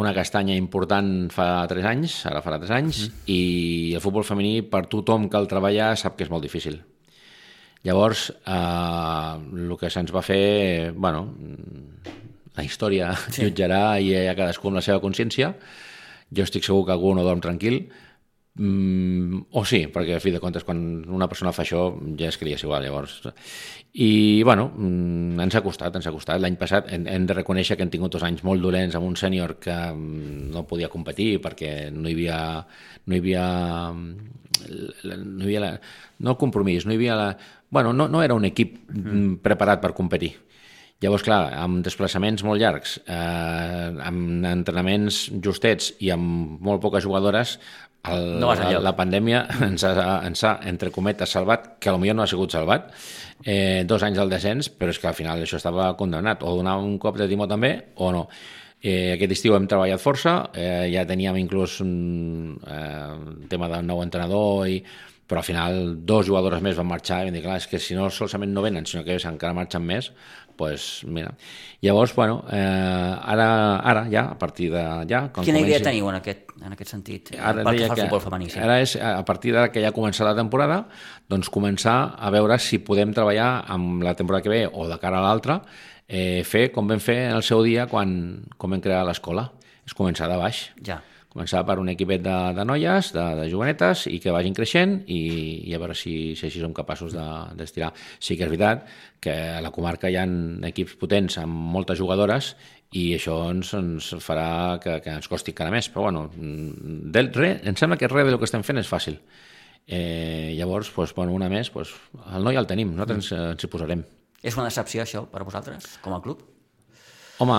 una castanya important fa 3 anys, ara farà 3 anys, mm. i el futbol femení, per tothom que el treballa, sap que és molt difícil. Llavors, eh, el que se'ns va fer, bueno, la història sí. jutjarà i ha cadascú amb la seva consciència. Jo estic segur que algú no dorm tranquil, Mm, o sí, perquè a fi de comptes quan una persona fa això ja és que li és igual llavors. I bueno, mm, ens ha costat ens ha costat, l'any passat hem, hem de reconèixer que hem tingut dos anys molt dolents amb un sènior que mm, no podia competir perquè no hi havia no hi havia la- no hi havia la, no el compromís, no hi havia la, bueno, no, no era un equip mm. preparat per competir. Llavors, clar, amb desplaçaments molt llargs, eh, amb entrenaments justets i amb molt poques jugadores, el, No la, la pandèmia ens ha, ens ha, entre cometes, salvat, que potser no ha sigut salvat, eh, dos anys del descens, però és que al final això estava condemnat, o donar un cop de timó també, o no. Eh, aquest estiu hem treballat força, eh, ja teníem inclús un eh, tema del nou entrenador, i, però al final dos jugadores més van marxar i vam dir, clar, és que si no solament no venen, sinó que encara marxen més, pues, mira. Llavors, bueno, eh, ara, ara ja, a partir de ja... quan Quina idea comenci- teniu en aquest, en aquest sentit? Ara pel que fa al futbol femení, sí. Ara és, a partir de que ja ha començat la temporada, doncs començar a veure si podem treballar amb la temporada que ve o de cara a l'altra, eh, fer com vam fer en el seu dia quan, quan vam crear l'escola. És començar de baix. Ja. Començar per un equipet de, de noies, de, de jovenetes, i que vagin creixent i, i a veure si, si així som capaços de- d'estirar. sí que és veritat que a la comarca hi ha equips potents amb moltes jugadores i això ens, ens farà que, que ens costi encara més. Però bueno, mm, del, re, em sembla que res del que estem fent és fàcil. Eh, llavors, doncs, bueno, una més, doncs, el noi el tenim, nosaltres ens, ens hi posarem. És una decepció, això, per vosaltres, com a club? Home,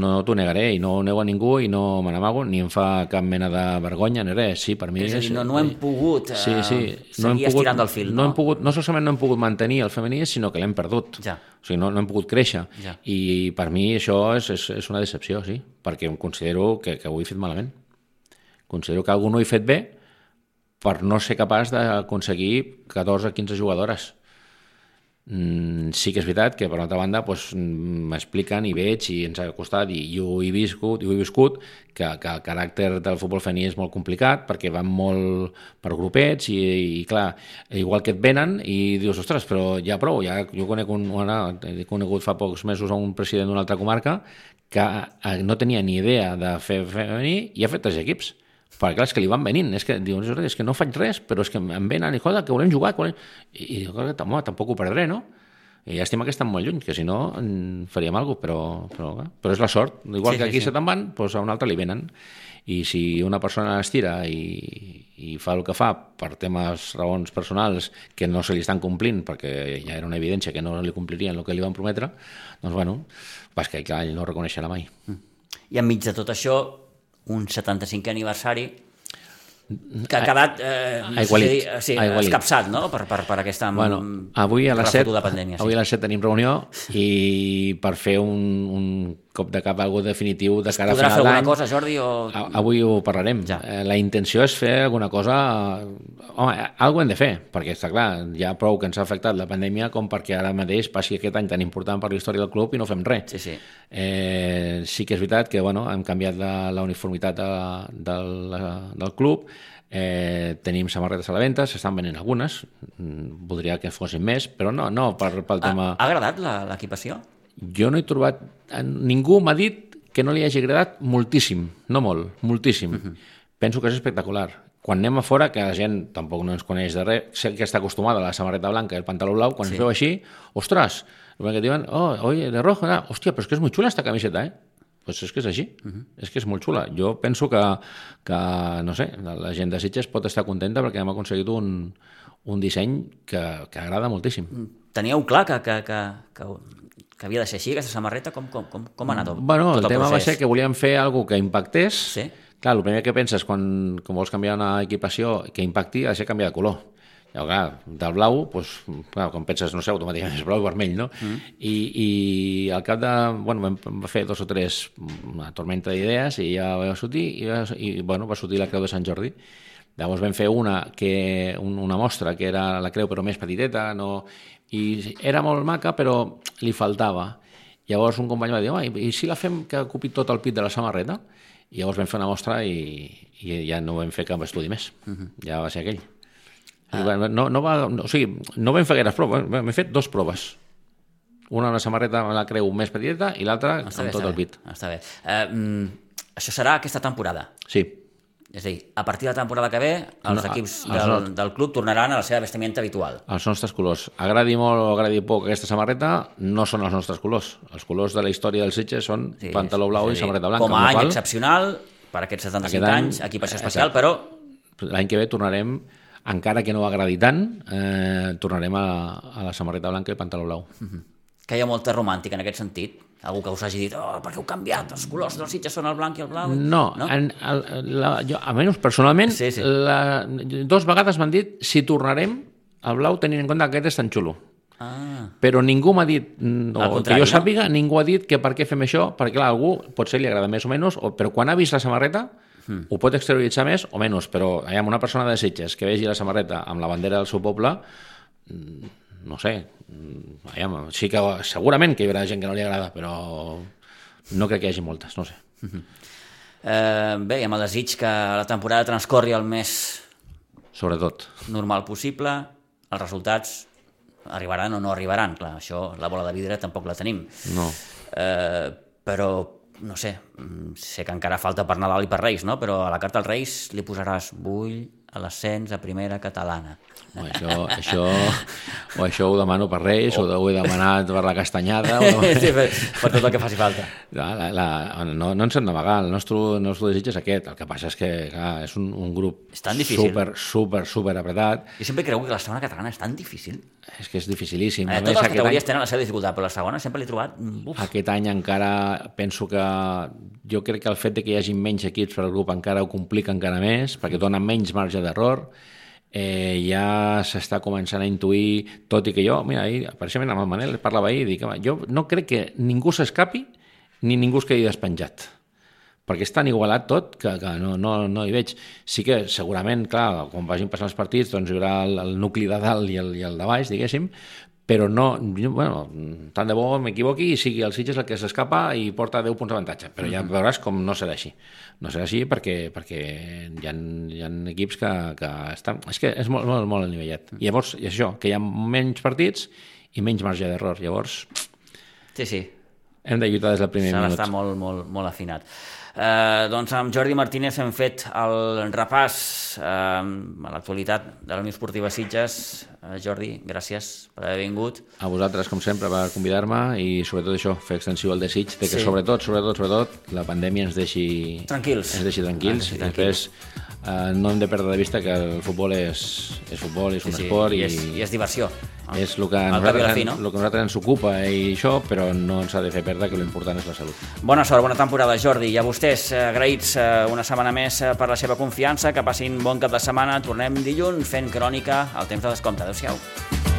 no t'ho negaré i no ho nego a ningú i no me n'amago ni em fa cap mena de vergonya ni res. Sí, per mi És a dir, no, no hem pogut eh, sí, sí. seguir estirant el fil, no? no? Hem pogut, no solament no hem pogut mantenir el femení, sinó que l'hem perdut. Ja. O sigui, no, no hem pogut créixer. Ja. I per mi això és, és, és una decepció, sí, perquè em considero que, que ho he fet malament. Considero que algú no ho he fet bé per no ser capaç d'aconseguir 14 o 15 jugadores. Mm, sí que és veritat que, per altra banda, doncs, m'expliquen i veig i ens ha costat, i, ho he viscut, ho he viscut que, que el caràcter del futbol femení és molt complicat perquè van molt per grupets i, i clar, igual que et venen i dius, ostres, però ja prou, ja, jo conec un, una, he conegut fa pocs mesos un president d'una altra comarca que eh, no tenia ni idea de fer femení i ha fet tres equips perquè clar, és que li van venint, és que dius, és que no faig res, però és que em venen i escolta, que volem jugar, que volem... i, i dic, "Escolta, home, tampoc ho perdré, no? I llàstima que estan molt lluny, que si no en faríem alguna cosa, però, però, clar, però és la sort. Igual Sí, que sí, aquí sí. se te'n van, doncs a un altre li venen. I si una persona es tira i, i fa el que fa per temes, raons personals que no se li estan complint, perquè ja era una evidència que no li complirien el que li van prometre, doncs bueno, pas que clar, ell no ho reconeixerà mai. I enmig de tot això, un 75è aniversari que ha quedat eh, no Aigualit. sí, Aigualit. escapçat no? per, per, per aquesta Bueno, avui a les 7, refotuda pandèmia. avui Sí. a les 7 tenim reunió i per fer un, un cop de cap algo definitiu de cara a Podrà fer final alguna d'any. cosa, Jordi? O... Avui ho parlarem. Ja. Eh, La intenció és fer alguna cosa... Home, alguna hem de fer, perquè està clar, ja prou que ens ha afectat la pandèmia com perquè ara mateix passi aquest any tan important per la història del club i no fem res. Sí, sí. Eh, sí que és veritat que bueno, hem canviat la, la uniformitat de, del, del club, eh, tenim samarretes a la venda, s'estan venent algunes, mm, voldria que fossin més, però no, no per, pel Ha, tema... ha agradat la- l'equipació? Jo no he trobat... Ningú m'ha dit que no li hagi agradat moltíssim, no molt, moltíssim. Uh -huh. Penso que és espectacular. Quan anem a fora, que la gent tampoc no ens coneix de res, sé que està acostumada a la samarreta blanca i el pantaló blau, quan Sí. ens veu així, ostres, que diuen, oh, oye, de rojo, ah, hòstia, però és que és molt xula esta camiseta, eh? pues és que és així, uh -huh. és que és molt xula. Jo penso que, que no sé, la gent de Sitges pot estar contenta perquè hem aconseguit un, un disseny que, que agrada moltíssim. Teníeu clar que, que, que, que, que havia de ser així, aquesta samarreta? Com, com, com, com ha anat tot, Bueno, tot el tema va procés? ser que volíem fer alguna que impactés. Sí. Clar, el primer que penses quan, quan vols canviar una equipació que impacti ha de ser canviar de color. Llavors, clar, del blau, doncs, clar, quan penses, no sé, automàticament és blau i vermell, no? Mm. I, I al cap de... Bueno, vam, vam fer dos o tres, una tormenta d'idees i ja va sortir, i, va, i bueno, va sortir la creu de Sant Jordi. Llavors vam fer una, que, un, una mostra que era la creu però més petiteta, no, i era molt maca però li faltava. Llavors un company va dir, home, i, si la fem que ocupi tot el pit de la samarreta? I llavors vam fer una mostra i, i ja no vam fer cap estudi més. Uh -huh. Ja va ser aquell. Ah. I, bueno, no, no, va, no, o sigui, no vam fer gaires proves, vam fer dos proves. Una una samarreta amb la creu més petiteta i l'altra amb bé, tot el pit. Està bé. Uh, mm, això serà aquesta temporada. Sí, És a dir, a partir de la temporada que ve, els No, equips els del, no- del club tornaran a la seva vestimenta habitual. els nostres colors. Agradi molt o agradi poc aquesta samarreta, no són els nostres colors. Els colors de la història del Sitges són sí, pantaló blau a i samarreta blanca. Com a any qual excepcional, per aquests 75 Aquest any, anys, equipació especial, exacte. però L'any que ve tornarem, encara que no agradi tant, eh, tornarem a, a la samarreta blanca i pantaló blau. que hi ha molta romàntica en aquest sentit. Algú que us hagi dit, oh, per què heu canviat? Els colors dels Sitges són el blanc i el blau. No, no? En, el, la, jo, almenys personalment, Sí, sí. La, dos vegades m'han dit si tornarem al blau tenint en compte que aquest és tan xulo. Ah, Però ningú m'ha dit, mm, Al o que jo no? sàpiga, ningú ha dit que per què fem això, perquè clar, algú potser li agrada més o menys, o, però quan ha vist la samarreta Hmm. ho pot exterioritzar més o menys, però hi ha una persona de Sitges que vegi la samarreta amb la bandera del seu poble, mm, no sé, aviam, sí que segurament que hi haurà gent que no li agrada, però no crec que hi hagi moltes, no sé. eh, bé, i amb el desig que la temporada transcorri el més Sobretot. normal possible, els resultats arribaran o no arribaran, clar, això, la bola de vidre tampoc la tenim. No. Eh, però, no sé, mm, sé que encara falta per Nadal i per Reis, no? però a la carta als Reis li posaràs vull a l'ascens a primera catalana. O això, això, o això ho demano per Reis, o ho he demanat per la castanyada, o... sí, per, per tot el que faci falta. La, la, la, no, no ens hem d'amagar, el nostre, el nostre desig és aquest. El que passa és que clar, és un, un grup És tan difícil. super, super, super apretat. Jo sempre creu que la segona catalana és tan difícil. És que és dificilíssim. Eh, totes les categories any, tenen la seva dificultat, però la segona sempre l'he trobat... Uf, aquest any encara penso que... Jo crec que el fet de que hi hagi menys equips per al grup encara ho complica encara més, perquè dona menys marge d'error. Eh, ja s'està començant a intuir, tot i que jo, mira, ahir, precisament amb el Manel parlava ahir, dic, home, jo no crec que ningú s'escapi ni ningú es quedi despenjat perquè és tan igualat tot que, que no, no, no hi veig. Sí que segurament, clar, quan vagin passant els partits, doncs hi haurà el, el nucli de dalt i el, i el de baix, diguéssim, però no, bueno, tant de bo m'equivoqui i sigui el Sitges el que s'escapa i porta 10 punts d'avantatge, però ja veuràs com no serà així. No serà així perquè, perquè hi, ha, hi ha equips que, que estan... És que és molt, molt, molt anivellat. I llavors, i això, que hi ha menys partits i menys marge d'error. Llavors, sí, sí, hem de lluitar des del primer s'ha minut. d'estar molt, molt, molt afinat. Eh, doncs amb Jordi Martínez hem fet el repàs eh, a l'actualitat de la Unió Esportiva Sitges. Eh, Jordi, gràcies per haver vingut. A vosaltres, com sempre, per convidar-me i sobretot això, fer extensiu el desig de que Sí. sobretot, sobretot, sobretot, la pandèmia ens deixi Tranquils. ens deixi tranquils Ens deixi i després eh, no hem de perdre de vista que el futbol és, és futbol, és un esport i, i, és, i és diversió. és el que, nosaltres, fi, no? el que nosaltres ens ocupa i això, però no ens ha de fer perdre que l'important és la salut. Bona sort, bona temporada, Jordi. I a vostès, eh, agraïts eh, una setmana més eh, per la seva confiança. Que passin bon cap de setmana. Tornem dilluns fent crònica al temps de descompte. Adéu-siau.